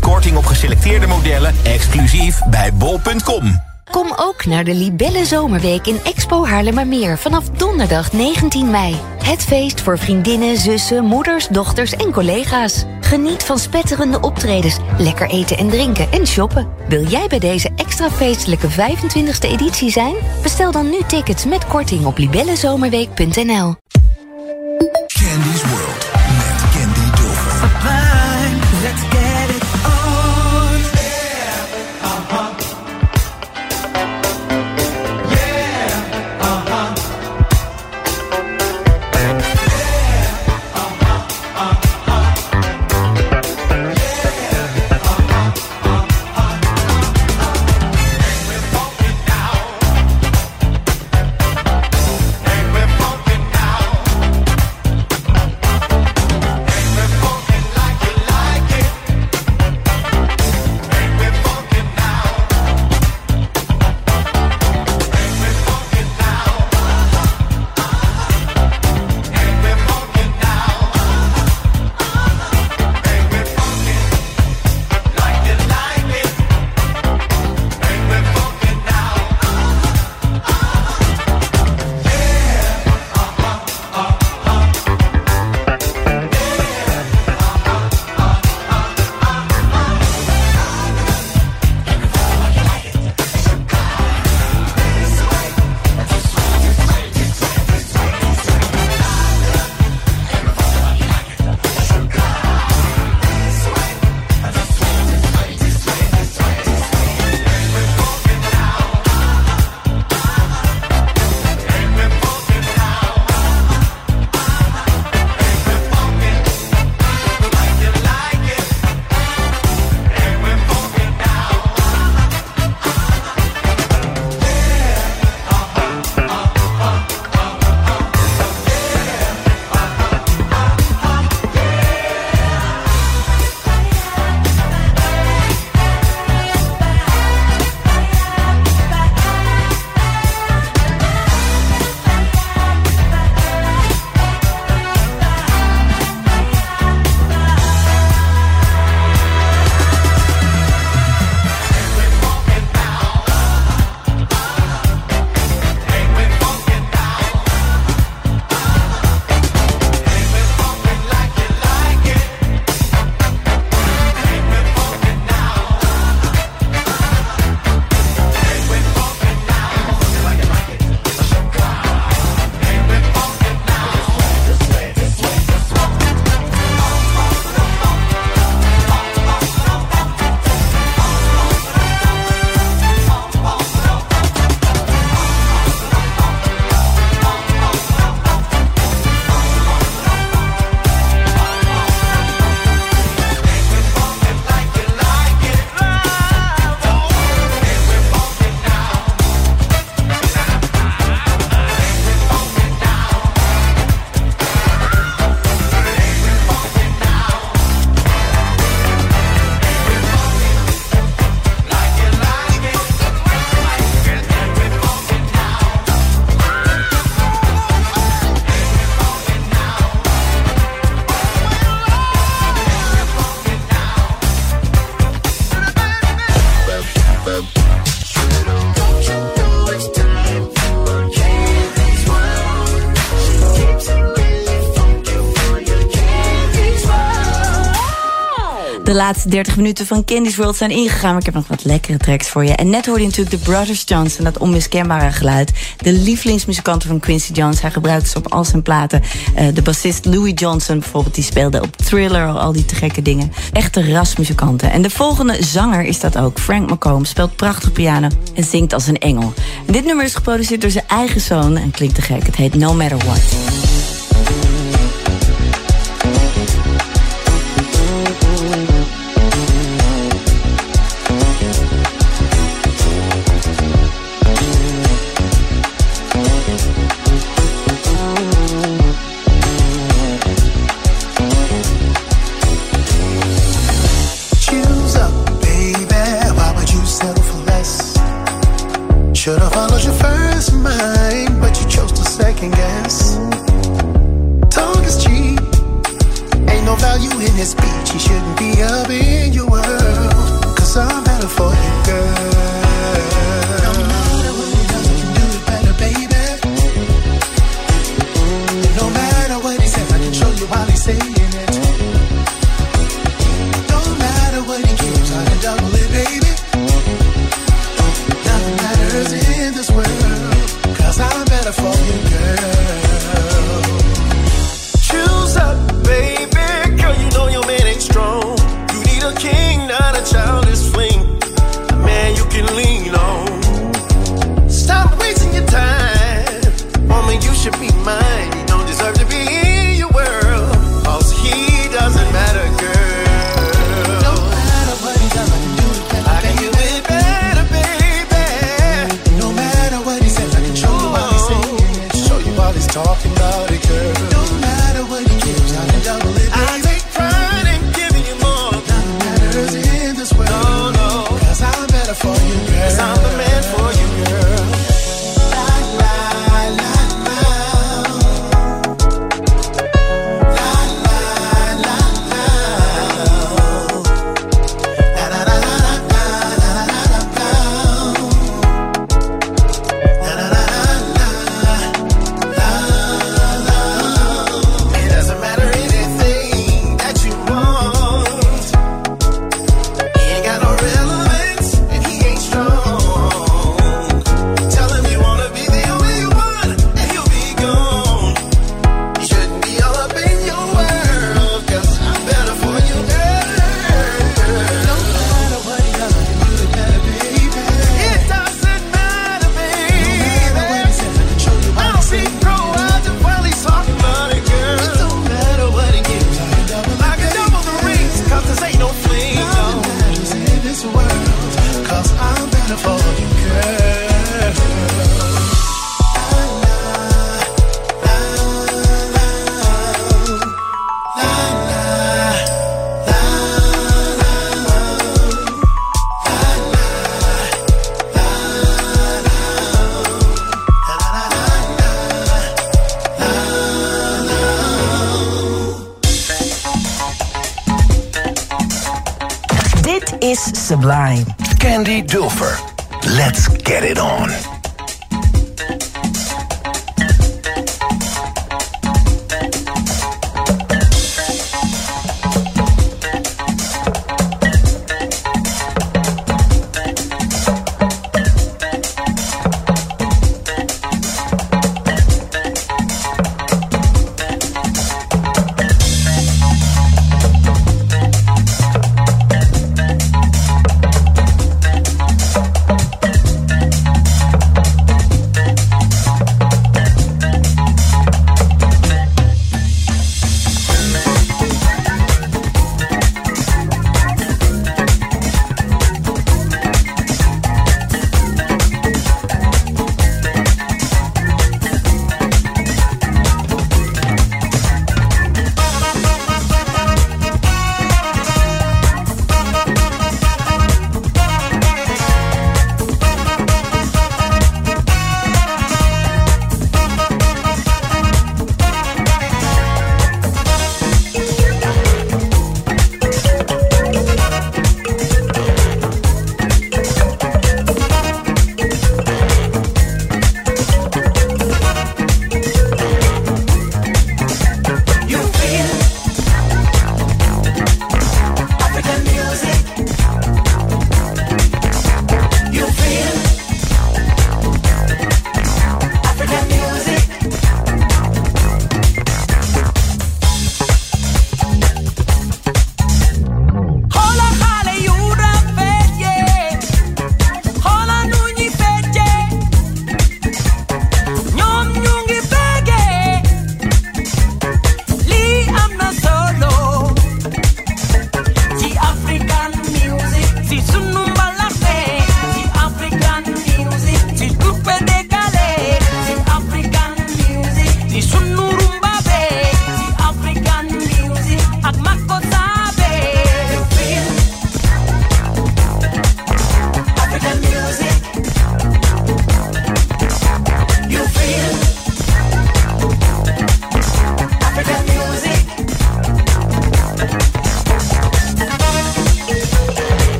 korting op geselecteerde modellen, exclusief bij bol.com. Kom ook naar de Libelle Zomerweek in Expo Haarlemmermeer vanaf donderdag 19 mei. Het feest voor vriendinnen, zussen, moeders, dochters en collega's. Geniet van spetterende optredens, lekker eten en drinken en shoppen. Wil jij bij deze extra feestelijke 25e editie zijn? Bestel dan nu tickets met korting op libellezomerweek.nl. Candy's De laatste 30 minuten van Candy's World zijn ingegaan. Maar ik heb nog wat lekkere tracks voor je. En net hoorde je natuurlijk de Brothers Johnson, dat onmiskenbare geluid. De lievelingsmuzikanten van Quincy Jones. Hij gebruikt ze op al zijn platen. Eh, de bassist Louis Johnson bijvoorbeeld, die speelde op Thriller, al die te gekke dingen. Echte rasmuzikanten. En de volgende zanger is dat ook. Frank McComb speelt prachtig piano en zingt als een engel. En dit nummer is geproduceerd door zijn eigen zoon en klinkt te gek. Het heet No Matter What.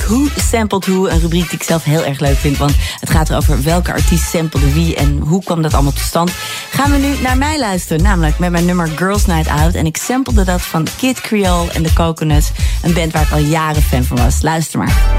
Rubriek Who Sampled Who. Een rubriek die ik zelf heel erg leuk vind. Want het gaat erover welke artiest samplede wie en hoe kwam dat allemaal tot stand. Gaan we nu naar mij luisteren. Namelijk met mijn nummer Girls Night Out. En ik samplede dat van Kid Creole en The Coconuts. Een band waar ik al jaren fan van was. Luister maar.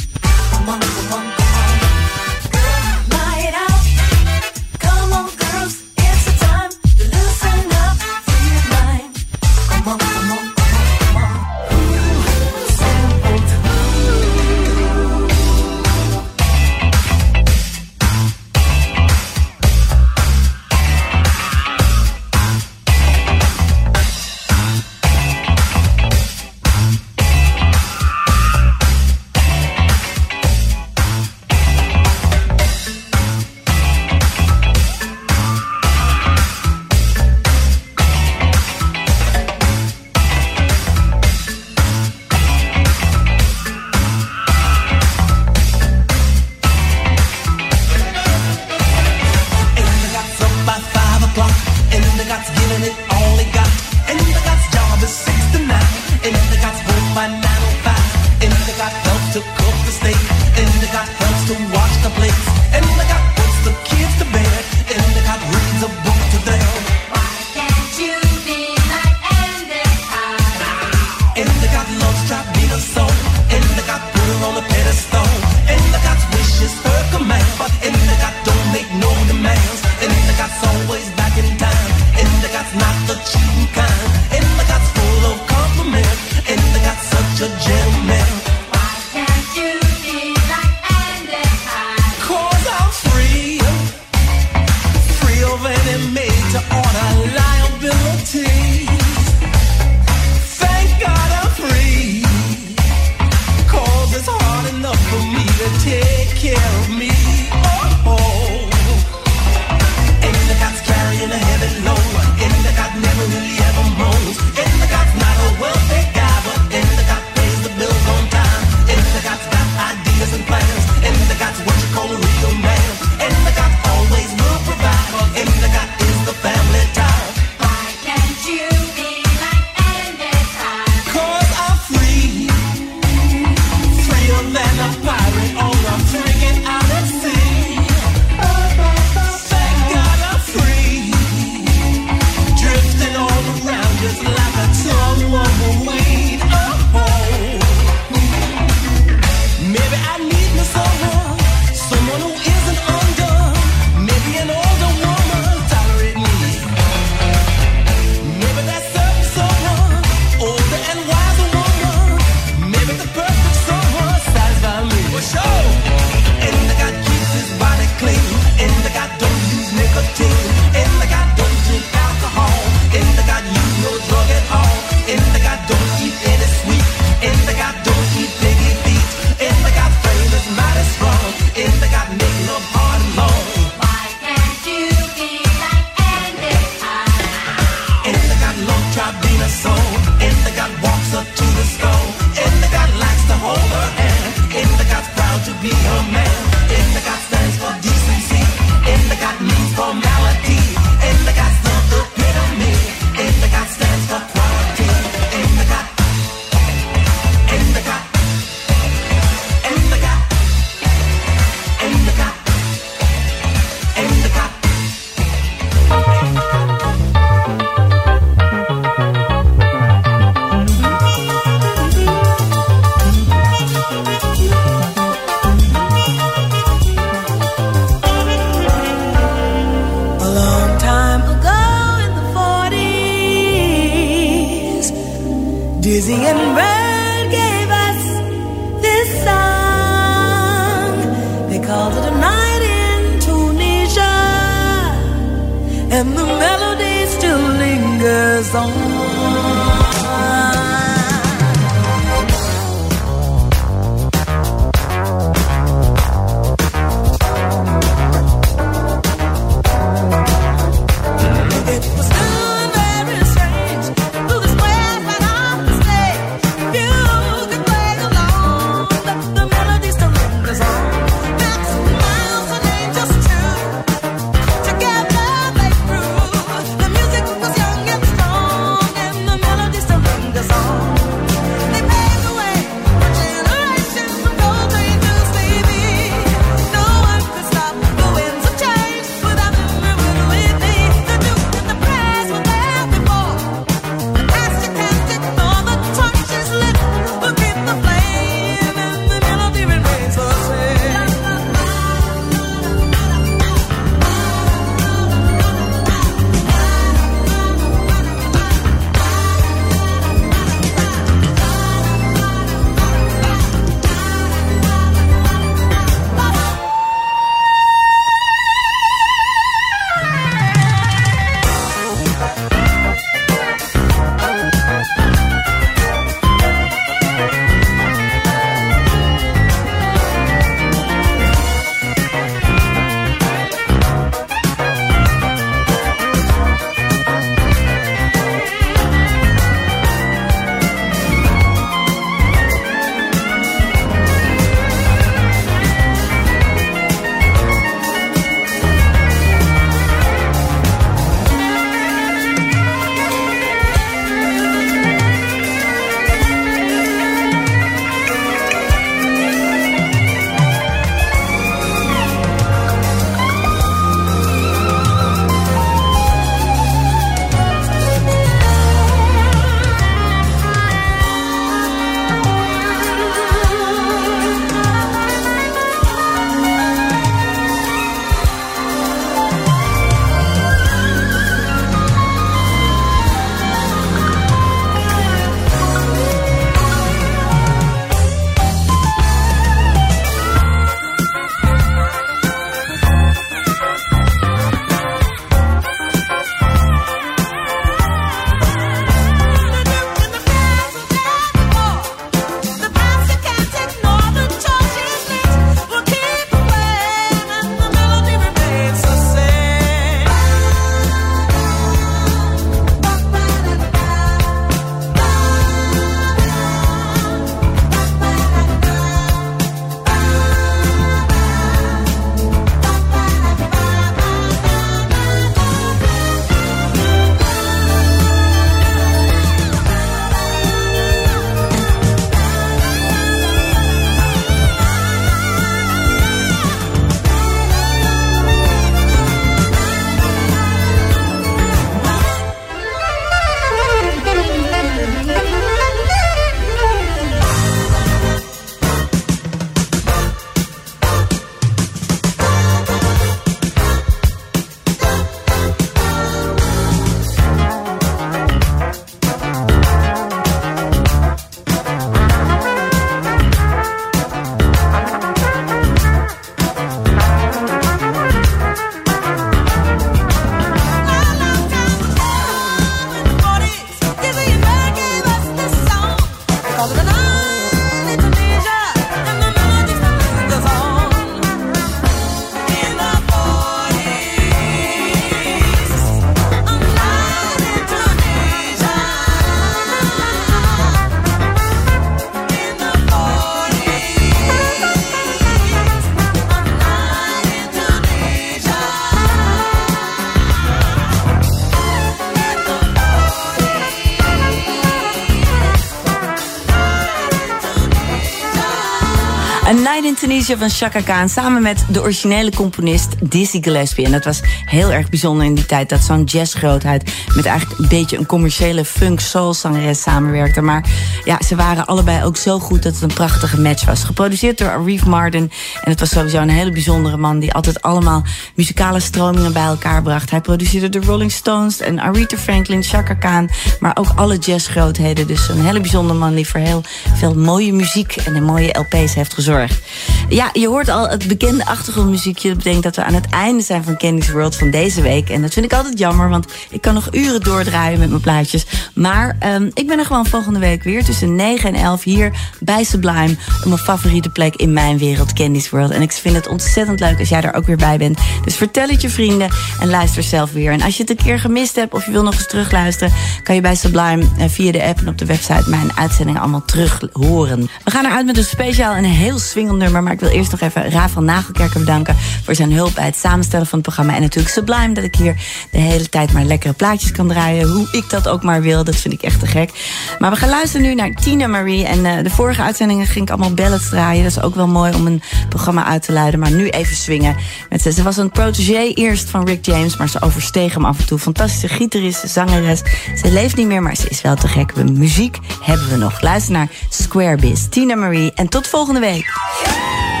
Night in Tunisia van Chaka Khan samen met de originele componist Dizzy Gillespie. En dat was heel erg bijzonder in die tijd dat zo'n jazzgrootheid met eigenlijk een beetje een commerciële funk soul zangeres samenwerkte. Maar ja, ze waren allebei ook zo goed dat het een prachtige match was. Geproduceerd door Arif Marden. En het was sowieso een hele bijzondere man die altijd allemaal muzikale stromingen bij elkaar bracht. Hij produceerde de Rolling Stones en Aretha Franklin, Chaka Khan, maar ook alle jazzgrootheden. Dus een hele bijzondere man die voor heel veel mooie muziek en de mooie LP's heeft gezorgd. Ja, je hoort al het bekende achtergrondmuziekje. Dat betekent dat we aan het einde zijn van Candy's World van deze week. En dat vind ik altijd jammer, want ik kan nog uren doordraaien met mijn plaatjes. Maar um, ik ben er gewoon volgende week weer tussen 9 en 11 hier bij Sublime. Mijn favoriete plek in mijn wereld, Candy's World. En ik vind het ontzettend leuk als jij er ook weer bij bent. Dus vertel het je vrienden en luister zelf weer. En als je het een keer gemist hebt of je wil nog eens terugluisteren, kan je bij Sublime uh, via de app en op de website mijn uitzendingen allemaal terug horen. We gaan eruit met een speciaal en heel swingend nummer. Maar ik wil eerst nog even van Nagelkerker bedanken voor zijn hulp bij het samenstellen van het programma. En natuurlijk Sublime dat ik hier de hele tijd maar lekkere plaatjes kan draaien. Hoe ik dat ook maar wil, dat vind ik echt te gek. Maar we gaan luisteren nu naar Tina Marie. En uh, de vorige uitzendingen ging ik allemaal ballads draaien. Dat is ook wel mooi om een programma uit te luiden. Maar nu even swingen. Met ze. ze was een protégé eerst van Rick James, maar ze oversteeg hem af en toe. Fantastische gitarist, zangeres. Ze leeft niet meer, maar ze is wel te gek. We muziek hebben we nog. Luister naar Square Biz, Tina Marie. En tot volgende week.